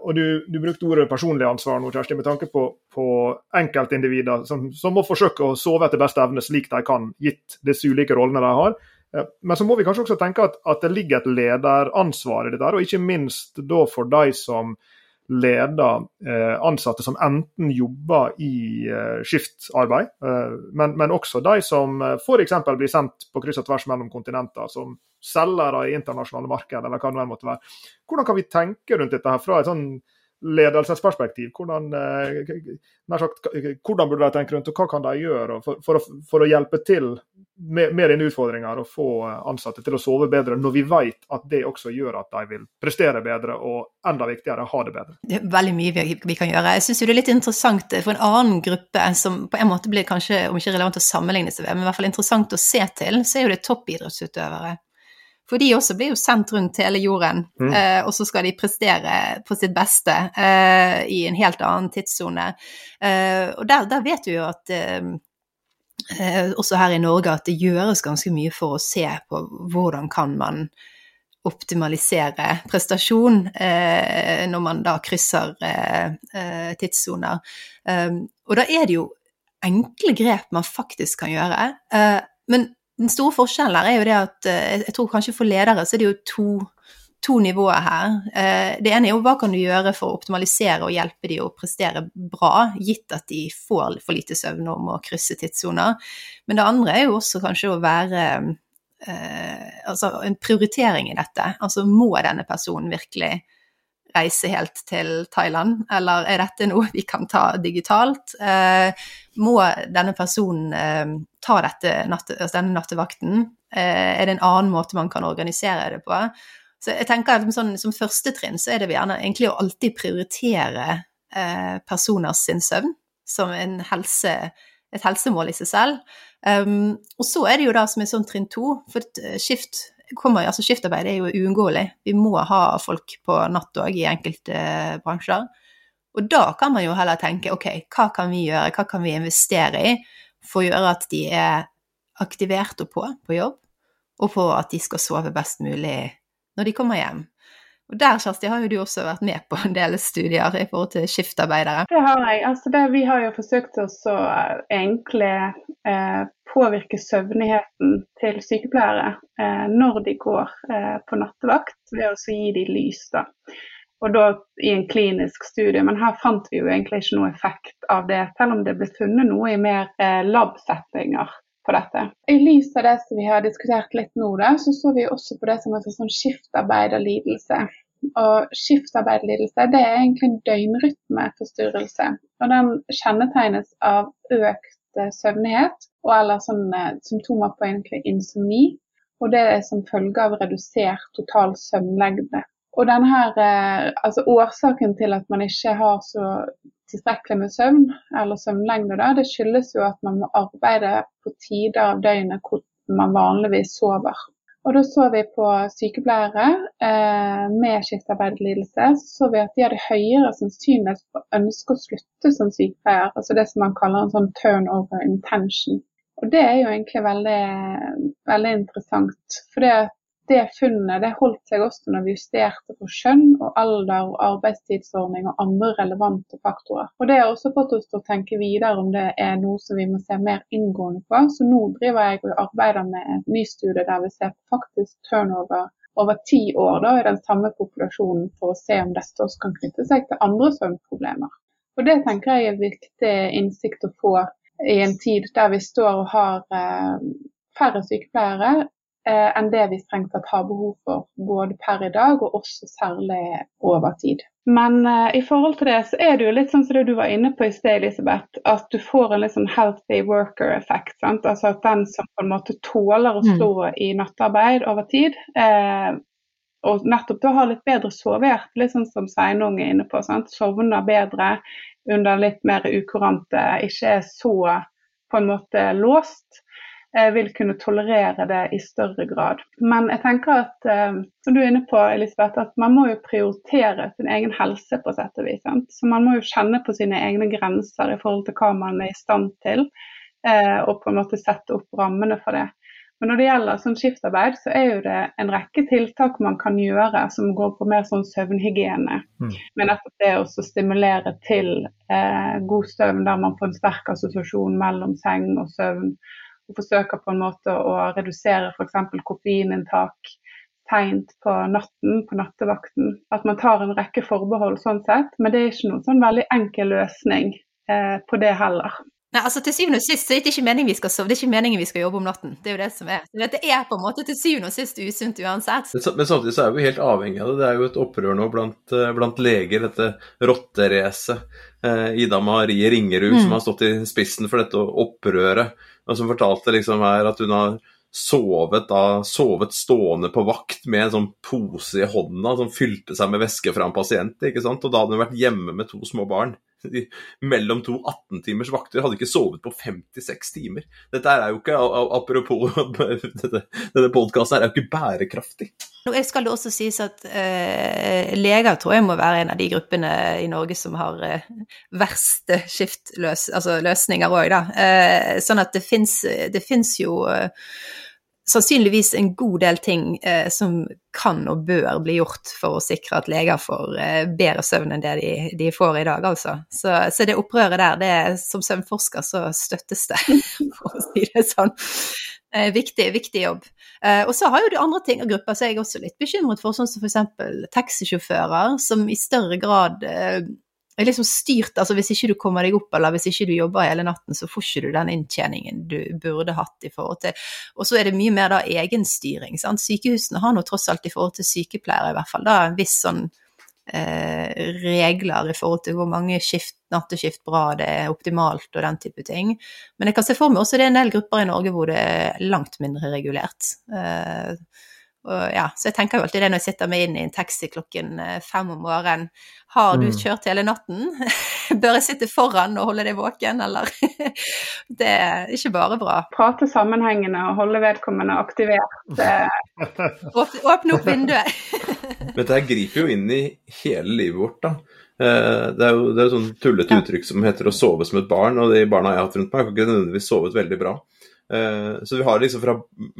Og du, du, brukte ordet personlig ansvar nå, Kjersti, med tanke på, på enkeltindivider som, som, må forsøke å sove etter beste evne slik de kan, gitt disse ulike rollene de har. Men så må vi kanskje også tenke at, at det ligger et lederansvar i dette, og ikke minst da for de som leder eh, ansatte som enten jobber i eh, skiftarbeid, eh, men, men, også de som f.eks. blir sendt på kryss og tvers mellom kontinenter, som selgere i internasjonale marked, eller hva det måtte være. Hvordan kan vi tenke rundt dette her fra et sånn ledelsesperspektiv? Hvordan, eh, sagt, hvordan burde de tenke rundt, og hva kan de gjøre for, for, å, for å, hjelpe til med, med dine utfordringer og få ansatte til å sove bedre, når vi vet at det også gjør at de vil prestere bedre og enda viktigere, ha det bedre? Det er veldig mye vi, vi kan gjøre. Jeg syns det er litt interessant for en annen gruppe som på en måte blir kanskje, om ikke relevant å sammenligne seg med, men i hvert fall interessant å se til, så er jo det toppidrettsutøvere. For de også blir jo sendt rundt hele jorden, mm. eh, og så skal de prestere på sitt beste eh, i en helt annen tidssone. Eh, og der, der, vet vi jo at eh, eh, også her i Norge at det gjøres ganske mye for å se på hvordan kan man optimalisere prestasjon eh, når man da krysser tidssoner. og da er det jo enkle grep man faktisk kan gjøre. men den store forskjellen her er jo det at eh, jeg tror kanskje for ledere så er det jo to, to nivåer her. Eh, det ene er jo hva kan du gjøre for å optimalisere og hjelpe de å prestere bra, gitt at de får for lite søvn og må krysse tidssoner. Men det andre er jo også kanskje å være eh, Altså en prioritering i dette. Altså må denne personen virkelig reise helt til Thailand, eller er dette noe vi kan ta digitalt? Eh, må denne personen eh, ta natte, altså denne nattevakten? Eh, er det en annen måte man kan organisere det på? Så jeg tenker at sånn, Som første trinn så er det gjerne egentlig å alltid prioritere personers sin søvn som helse, et helsemål i seg selv. Um, og så er det jo da som er sånn trinn to, for skift kommer, altså Skiftarbeid er jo uunngåelig. Vi må ha folk på natt òg i enkelte eh, bransjer. Og da kan man jo heller tenke ok, hva kan vi gjøre, hva kan vi investere i for å gjøre at de er aktivert og på på jobb, og på at de skal sove best mulig når de kommer hjem. Og der, Kjersti, har jo du også vært med på en del studier i forhold til skiftarbeidere. Det har jeg. Altså det, vi har jo forsøkt å eh, egentlig eh, påvirke søvnigheten til sykepleiere eh, når de går eh, på nattevakt, ved å gi dem lys. da. Og da i en klinisk studie, men her fant vi jo egentlig ikke noe effekt av det, selv om det ble funnet noe i mer eh, lab-settinger på dette. I lys av det som vi har diskutert litt nå, da, så så vi også på det som heter sånn skiftarbeiderlidelse. Og skiftarbeiderlidelse det er egentlig en døgnrytmeforstyrrelse. Og den kjennetegnes av økt eh, søvnighet og eller sånne symptomer på egentlig insomni. Og det er som følge av redusert total søvnlengde. Og denne, eh, altså Årsaken til at man ikke har så tilstrekkelig med søvn, eller søvnlengde, da, det skyldes jo at man må arbeide på tider av døgnet hvor man vanligvis sover. Og da så vi på sykepleiere eh, med skiftarbeidslidelse, så vi at de hadde høyere sannsynlighet for å ønske å slutte som sykepleier, altså det som man kaller en sånn turnover intention. Og det er jo egentlig veldig, veldig interessant. For det det funnet det holdt seg også når vi justerte på kjønn og alder og arbeidstidsordning og andre relevante faktorer. Og Det har også fått oss til å tenke videre om det er noe som vi må se mer inngående på. Så nå driver jeg og arbeider med en ny studie der vi ser faktisk turnover over ti år da, i den samme populasjonen for å se om dette også kan knytte seg til andre søvnproblemer. Og Det tenker jeg er viktig innsikt å få i en tid der vi står og har eh, færre sykepleiere eh, enn det vi strengt tatt har behov for både per i dag og også særlig over tid. Men eh, i forhold til det så er det jo litt sånn som det du var inne på i sted, Elisabeth, at du får en litt sånn healthy worker-effekt. Altså at den som på en måte tåler å mm. stå mm. i nattarbeid over tid, eh, og nettopp da har litt bedre sovehjerte, litt sånn som Sveinung er inne på. Sant? Sovner bedre, under litt mer ukurante, ikke er så på en måte låst, vil kunne tolerere det i større grad. Men jeg tenker at, eh, som du er inne på, Elisabeth, at man må jo prioritere sin egen helse på sett og vis. Sant? Så man må jo kjenne på sine egne grenser i forhold til hva man er i stand til, eh, og på en måte sette opp rammene for det. Men når det gjelder sånn skiftarbeid, så er jo det en rekke tiltak man kan gjøre som går på mer sånn søvnhygiene. Mm. Men nettopp det å stimulere til eh, god søvn der man får en sterk assosiasjon mellom seng og søvn. Og forsøker på en måte å redusere f.eks. koffeininntak seint på natten, på nattevakten. At man tar en rekke forbehold sånn sett, men det er ikke noen sånn veldig enkel løsning eh, på det heller. Nei, altså Til syvende og sist så er det ikke meningen vi skal sove, det er ikke meningen vi skal jobbe om natten. Det er jo det som er. Det er på en måte til syvende og sist usunt uansett. Men samtidig så er vi helt avhengig av det. Det er jo et opprør nå blant, eh, blant leger, dette rotteracet. Eh, Ida Marie Ringerud mm. som har stått i spissen for dette opprøret, og som fortalte liksom her at hun har sovet, da, sovet stående på vakt med en sånn pose i hånda som fylte seg med væske fra en pasient. ikke sant? Og da hadde hun vært hjemme med to små barn [LAUGHS] mellom to 18-timers vakter, hadde ikke sovet på 56 timer. Dette er jo ikke, apropos [LAUGHS] denne podkasten, er jo ikke bærekraftig. Nå skal det også sies at eh, leger tror jeg må være en av de gruppene i Norge som har eh, verste skiftløsninger altså òg, da. Eh, sånn at det fins jo eh, sannsynligvis en god del ting eh, som kan og bør bli gjort for å sikre at leger får eh, bedre søvn enn det de, de får i dag, altså. Så, så, det opprøret der, det som søvnforsker så støttes det, [LAUGHS] for å si det sånn. Eh, viktig, viktig jobb. Eh, og så har jo de andre ting og grupper er jeg også litt bekymret for, sånn som f.eks. taxisjåfører, som i større grad eh, er liksom styrt, altså Hvis ikke du kommer deg opp, eller hvis ikke du jobber hele natten, så får ikke du den inntjeningen du burde hatt i forhold til Og så er det mye mer da egenstyring. sant? Sykehusene har nå tross alt i forhold til sykepleiere i hvert fall da en viss sånn regler i forhold til hvor mange skift, natteskift bra det er optimalt og den type ting. Men jeg kan se for meg også det er en del grupper i Norge hvor det er langt mindre regulert. Eh, og ja, så jeg tenker jo alltid det når jeg sitter meg inn i en taxi klokken eh, fem om morgenen. Har du mm. kjørt hele natten? [LAUGHS] Bør jeg sitte foran og holde deg våken, eller? [LAUGHS] Det er ikke bare bra. Prate sammenhengende og holde vedkommende aktivert. [LAUGHS] Åpne opp vinduet. Dette her griper jo inn i hele livet vårt, da. Eh, det er jo det er sånn tullete uttrykk som heter å sove som et barn, og de barna jeg har hatt rundt meg, har ikke nødvendigvis sovet veldig bra. Eh, så vi har liksom fra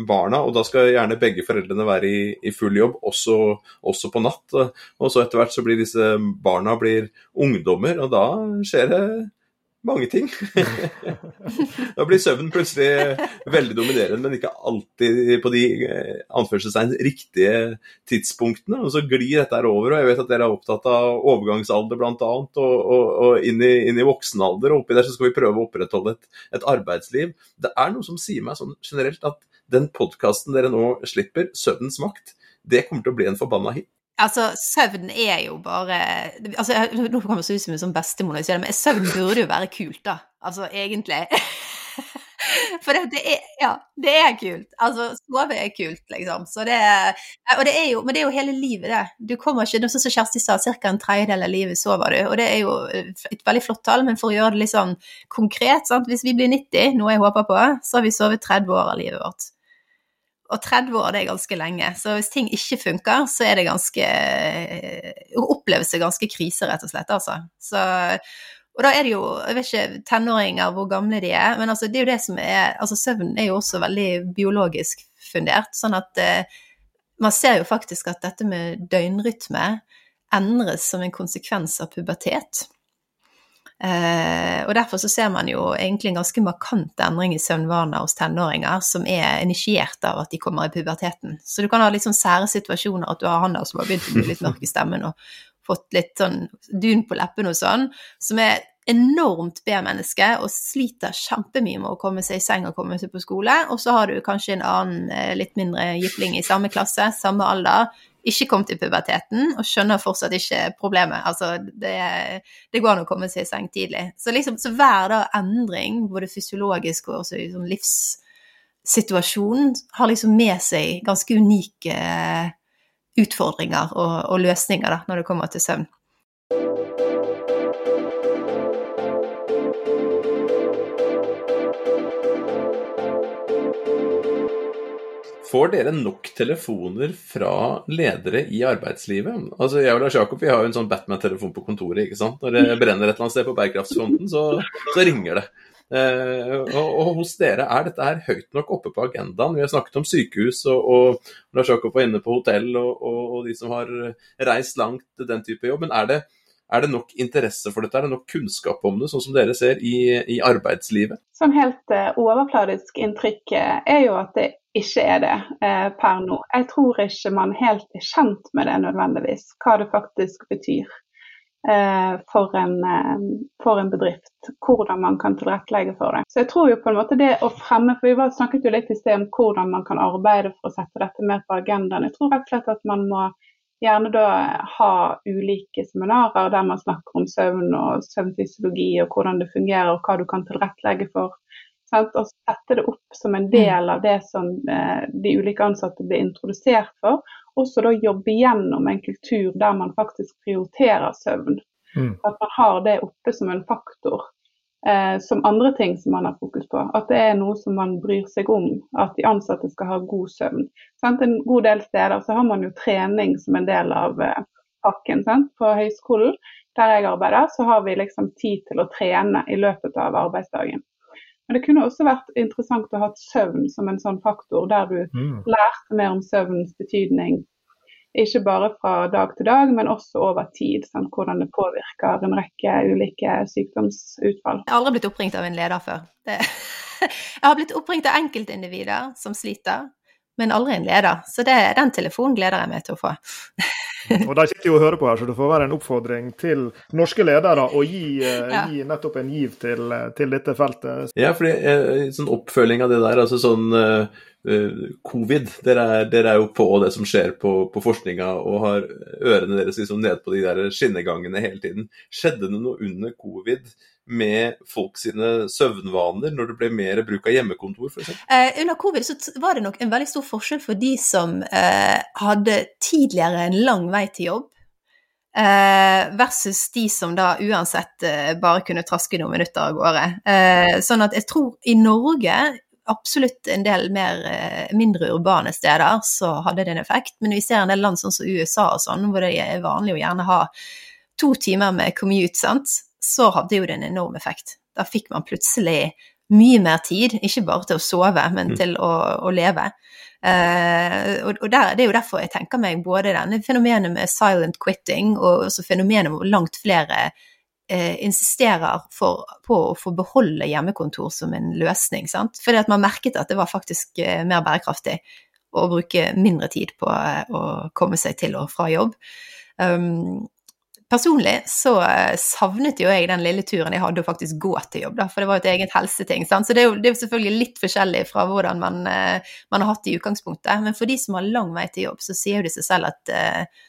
barna, og da skal gjerne begge foreldrene være i, i full jobb, også, også, på natt. Og så etter hvert så blir disse barna blir ungdommer, og da skjer det mange ting. da blir søvn plutselig veldig dominerende, men ikke alltid på de eh, anførselstegn riktige tidspunktene. Og så glir dette her over. og Jeg vet at dere er opptatt av overgangsalder bl.a. Og, og, og inn, i, inn i voksenalder. Og oppi der så skal vi prøve å opprettholde et, et arbeidsliv. Det er noe som sier meg sånn generelt at den podkasten dere nå slipper, 'Søvnens makt', det kommer til å bli en forbanna hit. Altså, søvn er jo bare altså, Nå kommer det ut som en sånn bestemor, men søvn burde jo være kult, da. Altså, egentlig. [LAUGHS] For det, det, er, ja, det er kult. Altså, sove er kult, liksom. Så det, og det er jo, men det er jo hele livet, det. Du kommer ikke, Sånn som Kjersti sa, ca. en tredjedel av livet sover du. Og det er jo et veldig flott tall, men for å gjøre det litt sånn konkret sant? Hvis vi blir 90, noe jeg håper på, så har vi sovet 30 år av livet vårt. Og 30 år det er ganske lenge, så hvis ting ikke funker, så er det ganske Oppleves det ganske krise, rett og slett, altså. Så, og da er det jo, jeg vet ikke tenåringer hvor gamle de er, men altså det er jo det som er Altså søvn er jo også veldig biologisk fundert, sånn at eh, man ser jo faktisk at dette med døgnrytme endres som en konsekvens av pubertet. Eh, og Derfor så ser man jo egentlig en ganske markant endring i søvnvaner hos tenåringer, som er initiert av at de kommer i puberteten. Så du kan ha litt sånn sære situasjoner, at du har han der som har begynt å bli litt mørk i stemmen og fått litt sånn dun på leppene og sånn, som er enormt B-menneske og sliter kjempemye med å komme seg i seng og komme seg på skole. Og så har du kanskje en annen eh, litt mindre jypling i samme klasse, samme alder, ikke kommet i puberteten og skjønner fortsatt ikke problemet. Altså, det, det går an å komme seg i seng tidlig. Så, liksom, så hver da endring, både fysiologisk og også i sånn livssituasjon, har liksom med seg ganske unike eh, utfordringer og, og løsninger da, når det kommer til søvn. Får dere nok telefoner fra ledere i arbeidslivet? Altså, Jeg og Lars Jakob vi har jo en sånn Batman-telefon på kontoret. ikke sant? Når det brenner et eller annet sted på Bærekraftsfronten, så, så ringer det. Eh, og, og, hos dere, er dette her høyt nok oppe på agendaen? Vi har snakket om sykehus, og, og Lars Jakob var inne på hotell, og, og, de som har reist langt, den type jobb. Men er det, er det nok interesse for dette? Er det nok kunnskap om det, sånn som dere ser i, i arbeidslivet? Som helt uh, overfladisk inntrykk uh, er jo at det ikke er det eh, per nå. Jeg tror ikke man helt er kjent med det nødvendigvis, hva det faktisk betyr. For en, for, en, bedrift, hvordan man kan tilrettelegge for det. Så jeg tror jo på en måte det å fremme, for Vi snakket jo litt i sted om hvordan man kan arbeide for å sette dette mer på agendaen. Jeg tror rett og slett at man må gjerne da ha ulike seminarer der man snakker om søvn og søvnfysiologi og hvordan det fungerer og hva du kan tilrettelegge for. Sant? Og sette det opp som en del av det som eh, de ulike ansatte blir introdusert for. Også da jobbe gjennom en kultur der man faktisk prioriterer søvn. Mm. At man har det oppe som en faktor eh, som andre ting som man har fokus på. At det er noe som man bryr seg om, at de ansatte skal ha god søvn. Sant? En god del steder så har man jo trening som en del av eh, pakken. Sant? På høyskolen der jeg arbeider, så har vi liksom tid til å trene i løpet av arbeidsdagen. Men det kunne også vært interessant å ha søvn som en sånn faktor, der du mm. lærte mer om søvnens betydning ikke bare fra dag til dag, men også over tid. Sant? Hvordan det påvirker en rekke ulike sykdomsutfall. Jeg har aldri blitt oppringt av en leder før. Det... [LAUGHS] Jeg har blitt oppringt av enkeltindivider som sliter, men aldri en leder. Så det, den telefonen gleder jeg meg til å få. og De sitter jo og hører på her, så det får være en oppfordring til norske ledere å gi, eh, [LAUGHS] ja. gi nettopp en giv til, eh, til, dette feltet. Ja, fordi eh, sånn oppfølging av det der, altså sånn uh, covid. Dere er, dere er, jo på det som skjer på, på forskninga og har ørene deres liksom ned på de der skinnegangene hele tiden. Skjedde det noe under covid med folk sine søvnvaner, når det ble mer bruk av hjemmekontor f.eks.? Eh, under covid så var det nok en veldig stor forskjell for de som eh, hadde tidligere en lang vei til jobb. Eh, versus de som da uansett eh, bare kunne traske noen minutter av gårde. Eh, sånn at jeg tror i Norge absolutt en del mer, eh, mindre urbane steder så hadde det en effekt. Men vi ser en del land sånn som USA og sånn, hvor det er vanlig å gjerne ha to timer med commute, sant? Så hadde jo det en enorm effekt. Da fikk man plutselig mye mer tid, ikke bare til å sove, men mm. til å, å leve. Uh, og, og der, Det er jo derfor jeg tenker meg både denne fenomenet med silent quitting og også fenomenet hvor langt flere eh, insisterer for, på å få beholde hjemmekontor som en løsning. Sant? Fordi at man merket at det var faktisk eh, mer bærekraftig å bruke mindre tid på eh, å komme seg til og fra jobb. Um, personlig så eh, savnet jo jeg den lille turen jeg hadde å faktisk gå til jobb, da, for det var jo et eget helseting. Sant? Så det er, jo, det er, jo, selvfølgelig litt forskjellig fra hvordan man, eh, man, har hatt det i utgangspunktet. Men for de som har lang vei til jobb, så sier jo det seg selv at uh,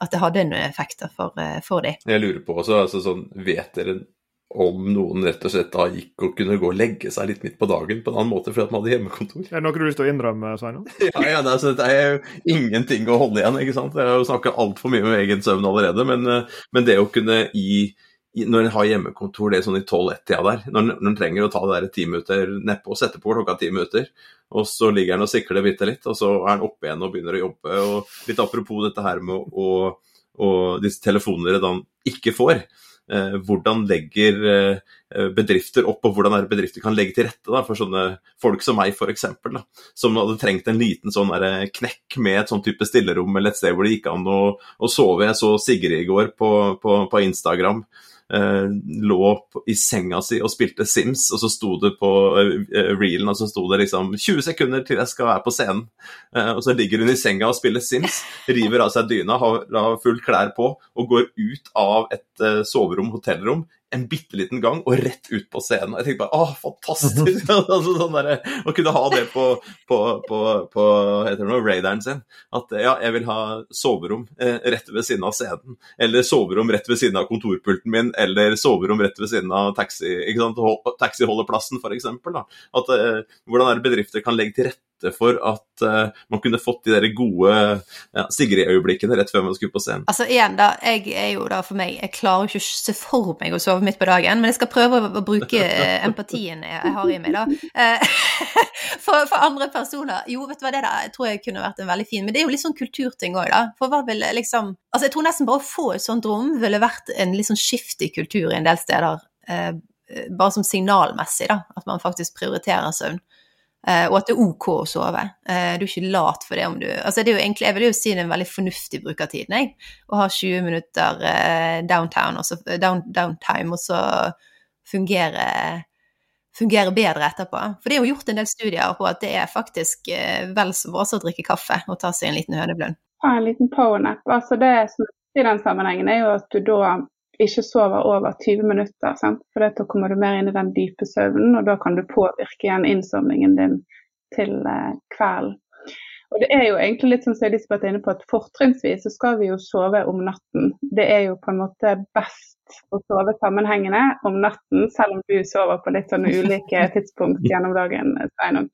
at det hadde noen effekter for, eh, for dem. Jeg lurer på også, altså sånn, vet dere om noen rett og slett da gikk og kunne gå og legge seg litt midt på dagen på en annen måte fordi at man hadde hjemmekontor? Er det noe du har lyst til å innrømme, Sveinung? [LAUGHS] ja, ja det, er, det, er jo ingenting å holde igjen. ikke sant? Jeg har jo snakka altfor mye med egen søvn allerede, men, eh, men det å kunne gi når en har hjemmekontor, det er sånn i 12-1-tida der, når en trenger å ta det der ti minutter nedpå og sette på klokka ti minutter, og så ligger han og sikler bitte litt, og så er han oppe igjen og begynner å jobbe. og Litt apropos dette her med å, å disse telefonene da ikke får. Eh, hvordan legger eh, bedrifter opp, og hvordan er bedrifter kan legge til rette da, for sånne folk som meg, f.eks., som hadde trengt en liten sånn der, knekk med et sånn type stillerom eller et sted hvor det gikk an å, å sove. Jeg så Sigrid i går på, på, på Instagram eh, lå i senga si og spilte Sims, og så sto det på eh, reelen og så sto det liksom 20 sekunder til jeg skal være på scenen. Eh, og så ligger hun i senga og spiller Sims, [LAUGHS] river av seg dyna, har, har full klær på og går ut av et eh, soverom, hotellrom, en bitte liten gang og rett ut på scenen. Jeg tenkte bare åh, fantastisk! [LAUGHS] altså, sånn der, å kunne ha det på, på, på, på noe, radaren sin. At ja, jeg vil ha soverom eh, rett ved siden av scenen. Eller soverom rett ved siden av kontorpulten min. Eller soverom rett ved siden av taxi, taxiholdeplassen, f.eks. Eh, Hvordan er det bedrifter kan legge til rette rette for at uh, man kunne fått de der gode ja, Sigrid-øyeblikkene rett før man skulle på scenen? Altså igjen, da, jeg er jo da for meg Jeg klarer jo ikke å se for meg å sove midt på dagen, men jeg skal prøve å, å bruke empatien jeg har i meg, da. [LAUGHS] for, for, andre personer Jo, vet du hva, det da, jeg tror jeg kunne vært en veldig fin Men det er jo litt sånn kulturting òg, da. For hva ville liksom Altså, jeg tror nesten bare å få et sånt rom ville vært en litt sånn skift i kultur i en del steder. Eh, bare som signalmessig, da. At man faktisk prioriterer søvn. Eh, og at det er OK å sove. Eh, du er ikke lat for det om du Altså, det er jo egentlig Jeg vil jo si det er en veldig fornuftig bruk av tiden, jeg. Å ha 20 minutter downtown, og så, down, downtime, og så fungere fungere bedre etterpå. For det er jo gjort en del studier på at det er faktisk vel så bra å drikke kaffe og ta seg en liten høneblund. Ja, en liten powernap. Altså det som er i den sammenhengen, er jo at du da ikke sover over 20 minutter. Sant? For da kommer du mer inn i den dype søvnen, og da kan du påvirke igjen innsovningen din til eh, kvelden. Og det er jo egentlig litt sånn som Elisabeth er inne på, at fortrinnsvis så skal vi jo sove om natten. Det er jo på en måte best å sove sammenhengende om natten, selv om du sover på litt sånn ulike [LAUGHS] tidspunkt gjennom dagen. Sveinung.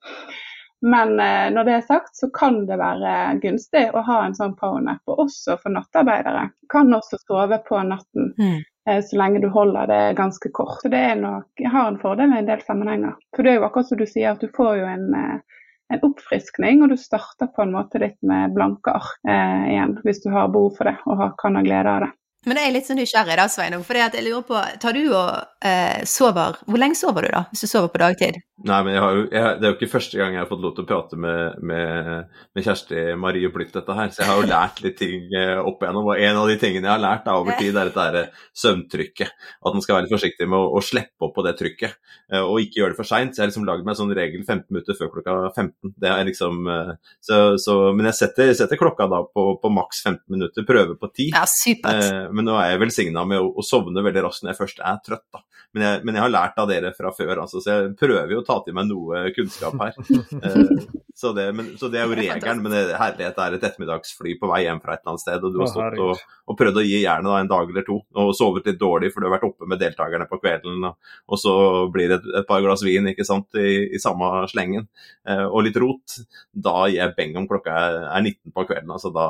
Men eh, når det er sagt, så kan det være gunstig å ha en sånn powernap. Og også for nattarbeidere. Kan også sove på natten. Mm. Eh, så lenge du holder det ganske kort. Så det nok, har en fordel i en del sammenhenger. For det er jo akkurat som du sier, at du får jo en, eh, en oppfriskning, og du starter på en måte litt med blanke ark eh, igjen, hvis du har behov for det og har, kan ha glede av det. Men jeg er litt sånn nysgjerrig da, Sveinung. For jeg lurer på, tar du og eh, sover Hvor lenge sover du da, hvis du sover på dagtid? Nei, men jo, jeg, Det er jo ikke første gang jeg har fått lov til å prate med, med, med Kjersti Marie Blytt dette her, så jeg har jo lært litt ting eh, opp igjennom. Og en av de tingene jeg har lært da, over tid, er dette her søvntrykket. At man skal være litt forsiktig med å, å slippe opp på det trykket, eh, og ikke gjøre det for seint. Så jeg har liksom lagd meg en sånn regel 15 minutter før klokka 15. Det er liksom, eh, så, så, men jeg setter, setter, klokka da på, på maks 15 minutter, prøver på 10. Ja, supert. Men nå er jeg velsigna med å, å, sovne veldig raskt når jeg først er trøtt. da. Men jeg, men jeg, har lært av dere fra før, altså, så jeg prøver jo å ta til meg noe kunnskap her. Eh, så, det, men, så, det, er jo regelen, men det, herlighet er et ettermiddagsfly på vei hjem fra et eller annet sted, og du har stått og, og prøvd å gi jernet en dag eller to, og sovet litt dårlig for du har vært oppe med deltakerne på kvelden, og, og så blir det et, et, par glass vin ikke sant, i, i samme slengen, eh, og litt rot. Da gir jeg beng om klokka er, er 19 på kvelden. altså da,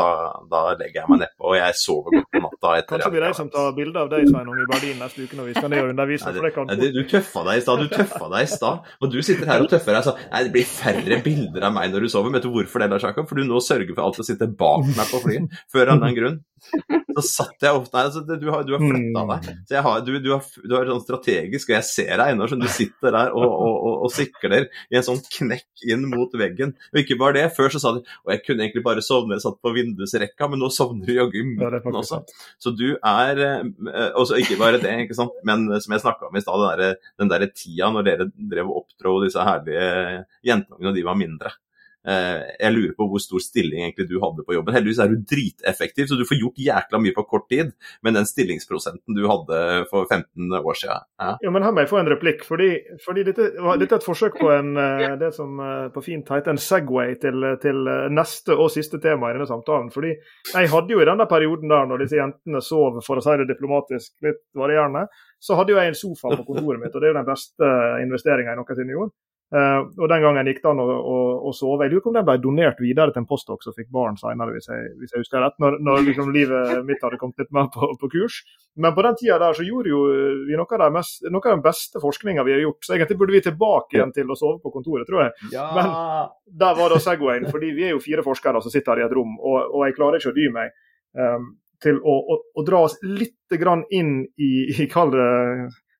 da, da legger jeg meg nedpå, og jeg sover godt på natta. Etter Kanskje blir de som tar bilde av deg Sveinung, i Berlin neste uke når vi skal ned og undervise? Nei, det, det, du tøffa deg i stad, du tøffa deg i stad. Og du sitter her og tøffer deg sånn Nei, det blir færre bilder av meg når du sover. Vet du hvorfor det, Lars Jakob? For du nå sørger for alt å sitte bak meg på flyet. Før av den grunn. Så satt jeg ofte Nei, altså, du har, du har flytta deg. Så har, du, du, har, du har sånn strategisk, og jeg ser deg ennå, som du sitter der og, og, og, og, sikler i en sånn knekk inn mot veggen. Og ikke bare det, før så sa du og jeg kunne egentlig bare sovne, jeg satt på vindusrekka, men nå sovner du jaggu i midten også. Så du er eh, Og ikke bare det, ikke sant, men som jeg snakka om i stad, den, der, der tida når dere drev og oppdro disse herlige jentungene, og de var mindre. Eh, jeg lurer på hvor stor stilling egentlig du hadde på jobben. Heldigvis er du driteffektiv, så du får gjort jækla mye på kort tid. med den stillingsprosenten du hadde for 15 år siden ja. ja men her må jeg få en replikk. Fordi, fordi dette, dette, er et forsøk på en, [LAUGHS] eh, det som eh, på fint heter en Segway til, til, neste og siste tema i denne samtalen. Fordi jeg hadde jo i denne perioden der, når disse jentene sov, for å si det diplomatisk, litt varierende, så hadde jo jeg en sofa på kontoret mitt, og det er jo den beste investeringa jeg noensinne gjorde. Uh, og Den gangen gikk det an å, å, å, sove. Jeg lurer på om den ble donert videre til en postdok som fikk barn senere, hvis jeg, hvis jeg husker rett. Når, når liksom livet mitt hadde kommet litt mer på, på, kurs. Men på den tida der så gjorde jo vi noe av, det mest, noe av den beste forskninga vi har gjort. Så egentlig burde vi tilbake igjen til å sove på kontoret, tror jeg. Ja. Men der var da Segwayen. fordi vi er jo fire forskere som sitter her i et rom, og, og jeg klarer ikke å dy meg. Um, til å, å, å, dra oss litt inn i, i kall det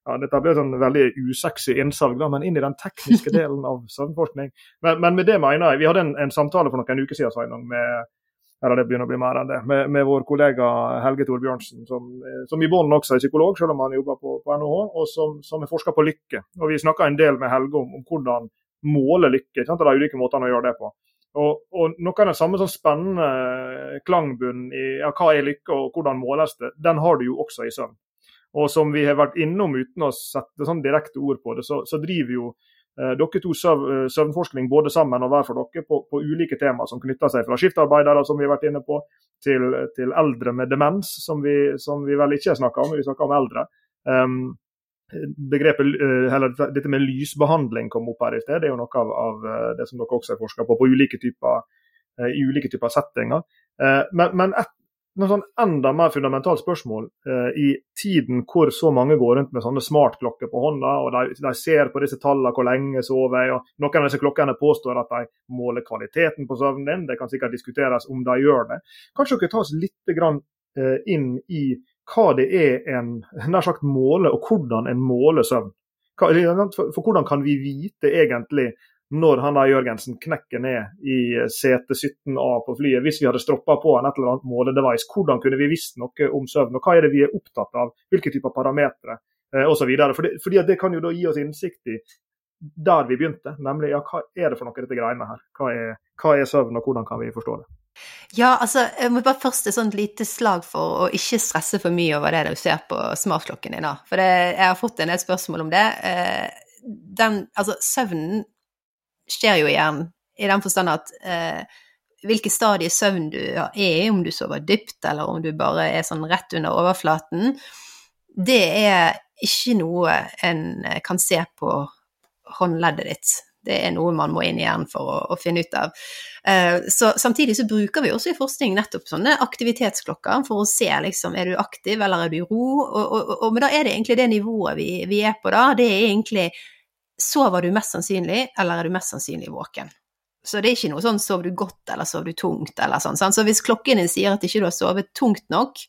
ja, Dette blir sånn veldig usexy innsalg, men inn i den tekniske [LAUGHS] delen av søvnforskning. Men, men, med det mener jeg Vi hadde en, en samtale for noen uker siden Sveinung, med eller det begynner å bli mer enn det, med, med vår kollega Helge Torbjørnsen, som, som i bunnen også er psykolog, selv om han jobber på, på NHH, og som, som er forsker på lykke. Og Vi snakka en del med Helge om, om hvordan måle lykke, sant? Det er ulike måter å gjøre det på. Og, og Noe av den samme sånn spennende klangbunnen i ja, hva er lykke og hvordan måles det, den har du jo også i søvn. Og som vi har vært innom uten å sette sånn direkte ord på det, så, så driver jo eh, dere to søv, eh, søvnforskning både sammen og hver for dere på, på ulike temaer som knytter seg fra skiftarbeidere, som vi har vært inne på, til, til eldre med demens, som vi, som vi vel ikke snakker om, vi snakker om eldre. Um, begrepet, eller Dette med lysbehandling kom opp her i sted. Det er jo noe av, av det som dere også har forska på, på ulike typer, i ulike typer settinger. Men, men et noe sånn enda mer fundamentalt spørsmål eh, i tiden hvor så mange går rundt med sånne smartklokker på hånda, og de, de ser på disse tallene hvor lenge sover jeg, og Noen av disse klokkene påstår at de måler kvaliteten på søvnen din, det kan sikkert diskuteres om de gjør det. Kanskje dere tar oss litt grann, eh, inn i hva det er en nær sagt måler, og hvordan en måler søvn. For hvordan kan vi vite egentlig når han da Jørgensen knekker ned i sete 17A på flyet, hvis vi hadde stroppa på en et eller annet måledevice, hvordan kunne vi visst noe om søvn? Og hva er det vi er opptatt av? Hvilke typer parametere? Eh, osv. Fordi, fordi det kan jo da gi oss innsikt i der vi begynte, nemlig ja, hva er det for noe dette greiene her? Hva er, hva er søvn, og hvordan kan vi forstå det? Ja, altså, jeg må bare først et sånt lite slag for å ikke stresse for mye over det du ser på smartklokken din. da. For det, jeg har fått en del spørsmål om det. Eh, den, altså, søvnen skjer jo igjen, i den forstand at eh, hvilke stadier søvn du er i, om du sover dypt eller om du bare er sånn rett under overflaten, det er ikke noe en kan se på håndleddet ditt. Det er noe man må inn i hjernen for å, å, finne ut av. Uh, så Samtidig så bruker vi også i forskning nettopp sånne aktivitetsklokker for å se liksom, er du aktiv eller er du i ro. Og, og, og, men da er det egentlig det nivået vi, vi er på da. Det er egentlig Sover du mest sannsynlig, eller er du mest sannsynlig våken? Så det er ikke noe sånn sover du godt eller sover du tungt eller sånn. Så hvis klokken din sier at ikke du har sovet tungt nok,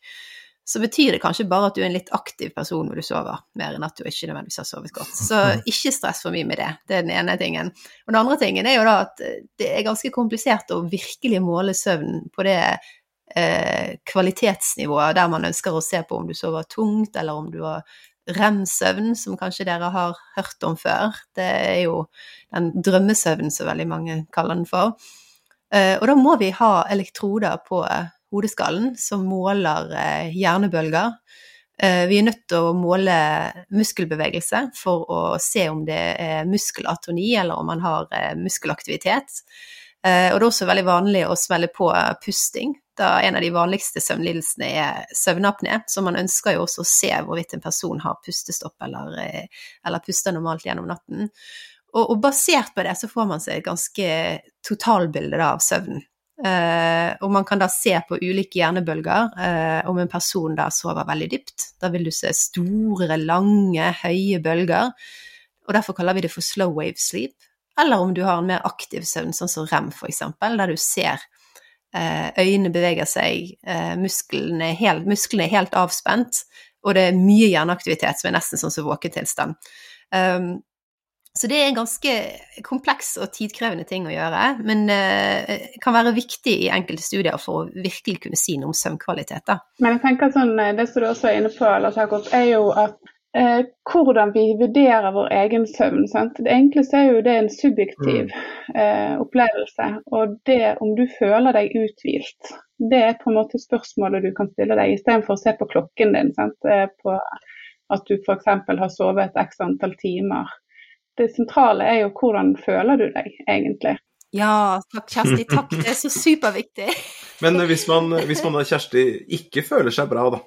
så betyr det kanskje bare at du er en litt aktiv person når du sover, mer enn at du ikke nødvendigvis har sovet godt. Så ikke stress for mye med det. Det er den ene tingen. Og den andre tingen er jo da at det er ganske komplisert å virkelig måle søvn på det eh, kvalitetsnivået der man ønsker å se på om du sover tungt, eller om du har rem-søvn, som kanskje dere har hørt om før. Det er jo den drømmesøvnen som veldig mange kaller den for. Eh, og da må vi ha elektroder på hodeskallen som måler eh, hjernebølger. Eh, vi er nødt til å måle muskelbevegelse for å se om det er muskelatoni, eller om man har muskelaktivitet. Og det er også veldig vanlig å smelle på pusting da en av de vanligste søvnlidelsene er søvnapné, så man ønsker jo også å se hvorvidt en person har pustestopp eller, eh, eller puster normalt gjennom natten. Og, og, basert på det så får man seg et ganske totalbilde av søvnen. Uh, og man kan da se på ulike hjernebølger uh, om en person da sover veldig dypt. Da vil du se store, lange, høye bølger. Og derfor kaller vi det for slow wave sleep. Eller om du har en mer aktiv søvn, sånn som rem f.eks., der du ser Eh, øynene beveger seg, eh, musklene helt, musklene er helt avspent, og det er mye hjerneaktivitet som er nesten sånn som våketilstand. Um, så det er en ganske kompleks og tidkrevende ting å gjøre, men uh, kan være viktig i enkelte studier for å virkelig kunne si noe om søvnkvalitet. Da. Men jeg tenker sånn, Det som du også er inne på, Lars Jakob, er jo at eh, hvordan vi vurderer vår egen søvn. Sant? Det enkleste er jo det en subjektiv mm. eh, opplevelse. Og det om du føler deg uthvilt, det er på en måte spørsmålet du kan stille deg, istedenfor å se på klokken din. Sant? Eh, på at du f.eks. har sovet et x antall timer. Det sentrale er jo hvordan føler du deg egentlig. Ja, takk Kjersti. Takk, det er så superviktig. [LAUGHS] Men hvis man, hvis man da, Kjersti, ikke føler seg bra, da.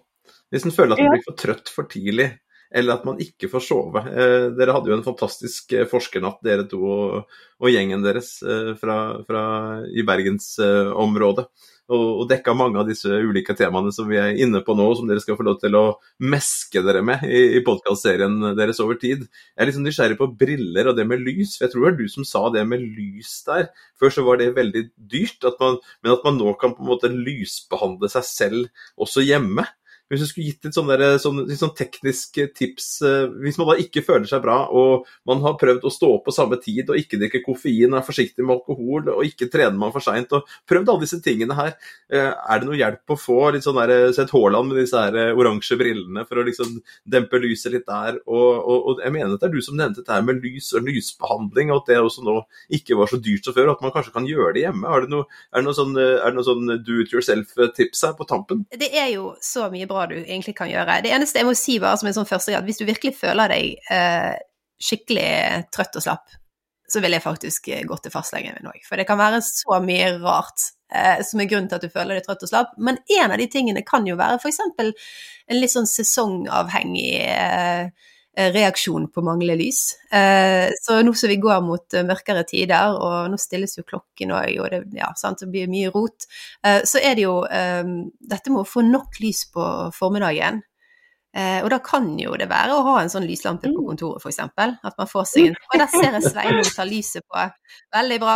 Hvis en føler at man blir for trøtt for tidlig, eller at man ikke får sove. Eh, dere hadde jo en fantastisk eh, forskernatt, dere to og, og gjengen deres eh, fra, fra, i bergensområdet. Og, og dekka mange av disse ulike temaene som vi er inne på nå, som dere skal få lov til å meske dere med i, i podkastserien deres over tid. Jeg er liksom nysgjerrig på briller og det med lys, for jeg tror det var du som sa det med lys der. Før så var det veldig dyrt, at man, men at man nå kan på en måte lysbehandle seg selv også hjemme. Hvis du skulle gitt litt sånn, der, sånn, sånn teknisk tips eh, Hvis man da ikke føler seg bra, og man har prøvd å stå opp på samme tid og ikke drikke koffein, er forsiktig med alkohol og ikke trener man for seint, prøvd alle disse tingene her, eh, er det noe hjelp å få litt sånn der, sett Haaland med disse her eh, oransje brillene for å liksom dempe lyset litt der? Og, og, og jeg mener at det er du som nevnte dette her med lys og lysbehandling, og at det også nå ikke var så dyrt som før, og at man kanskje kan gjøre det hjemme. Er det noe, er det noe sånn, er sånn do it yourself-tips her på tampen? Det er jo så mye bra du egentlig kan gjøre. Det eneste jeg må si bare som en sånn første at hvis du virkelig føler deg eh, skikkelig trøtt og slapp, så vil jeg faktisk eh, gå til fastlegen min òg. For det kan være så mye rart eh, som er grunnen til at du føler deg trøtt og slapp. Men en av de tingene kan jo være f.eks. en litt sånn sesongavhengig eh, reaksjon på manglende lys. Så nå som vi går mot mørkere tider, og nå stilles jo klokken òg, og det, ja, sant, det blir mye rot, så er det jo dette med å få nok lys på formiddagen. Eh, og da kan jo det være å ha en sånn lyslampe på mm. kontoret, f.eks. At man får seg en [LAUGHS] Og der ser jeg Sveinung tar lyset på. Veldig bra.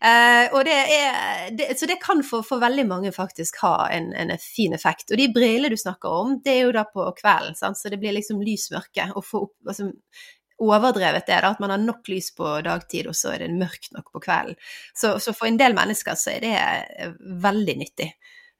Eh, og det er, det, så det kan for, for, veldig mange faktisk ha en, en, fin effekt. Og de brillene du snakker om, det er jo da på kvelden, sant? så det blir liksom lysmørke. Og få opp altså, overdrevet det, da, at man har nok lys på dagtid, og så er det mørkt nok på kvelden. Så, så for en del mennesker så er det eh, veldig nyttig.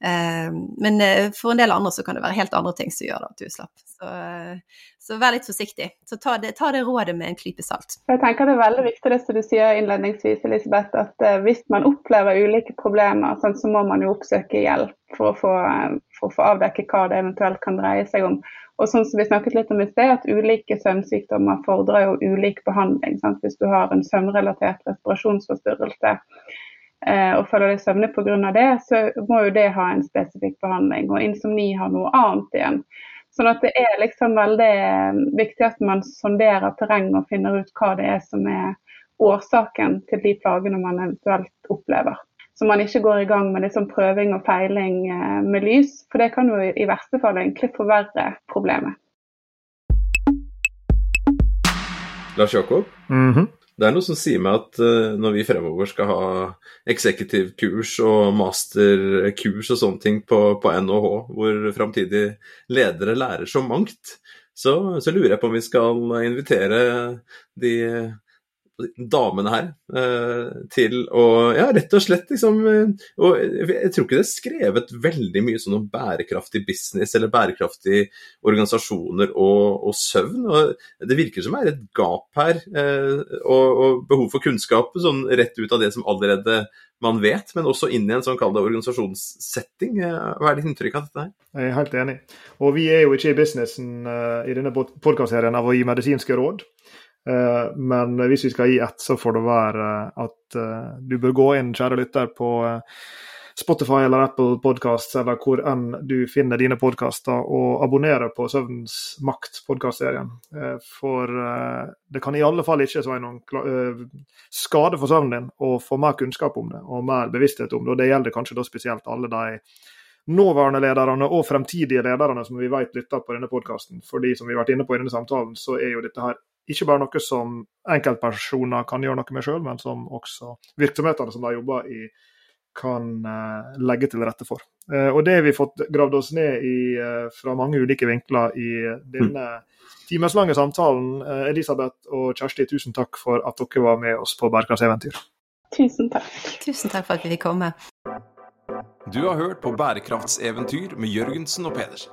Eh, men eh, for en del andre så kan det være helt andre ting som gjør at du slapper. Så, eh, så vær litt forsiktig. Så ta det, ta det, rådet med en klype salt. Jeg tenker Det er veldig viktig det som du sier innledningsvis, Elisabeth, at hvis man opplever ulike problemer, sånn, så må man jo oppsøke hjelp for å, få, for å få avdekke hva det eventuelt kan dreie seg om. Og sånn som vi snakket litt om i sted, at Ulike søvnsykdommer fordrer jo ulik behandling. Sant? Hvis du har en søvnrelatert respirasjonsforstyrrelse, og føler deg søvnig pga. det, så må jo det ha en spesifikk behandling. Og insomni har noe annet igjen. Sånn at det er liksom veldig eh, viktig at man sonderer terreng og finner ut hva det er som er årsaken til de plagene man eventuelt opplever. Så man ikke går i gang med liksom prøving og feiling eh, med lys, for det kan jo i verste fall egentlig forverre problemet. Lars Jakob? Mm -hmm. Det er noe som sier meg at uh, når vi fremover skal ha eksekutivkurs og masterkurs og sånne ting på, på NHH, hvor framtidige ledere lærer så mangt, så, så, lurer jeg på om vi skal invitere de damene her eh, til å Ja, rett og slett liksom eh, Og jeg tror ikke det er skrevet veldig mye sånn om bærekraftig business eller bærekraftige organisasjoner og, og søvn. og Det virker som det er et gap her, eh, og, og, behov for kunnskap sånn rett ut av det som allerede man vet, men også inn i en sånn kall organisasjonssetting. Hva er ditt inntrykk av dette her? Jeg er helt enig. Og vi er jo ikke i businessen i denne podkastserien av å gi medisinske råd. Eh, men hvis vi skal gi ett, så får det være at eh, du bør gå inn, kjære lytter, på eh, Spotify eller Apple Podcasts eller hvor enn du finner dine podkaster, og abonnere på Søvnens makt-podkastserien. For det kan i alle fall ikke være noen skade for søvnen din å få mer kunnskap om det og mer bevissthet om det. og Det gjelder kanskje da spesielt alle de nåværende lederne og fremtidige lederne som vi vet lytter på denne podkasten. Fordi som vi har vært inne på i denne samtalen, så er jo dette her ikke bare noe som enkeltpersoner kan gjøre noe med sjøl, men som også virksomhetene som de jobber i, kan uh, legge til rette for. Uh, og Det har vi fått gravd oss ned i uh, fra mange ulike vinkler i denne timeslange samtalen. Elisabeth og Kjersti, tusen takk for at dere var med oss på Bærekraftseventyr. Tusen takk. Tusen takk for at vi fikk komme. Du har hørt på Bærekraftseventyr med Jørgensen og Pedersen.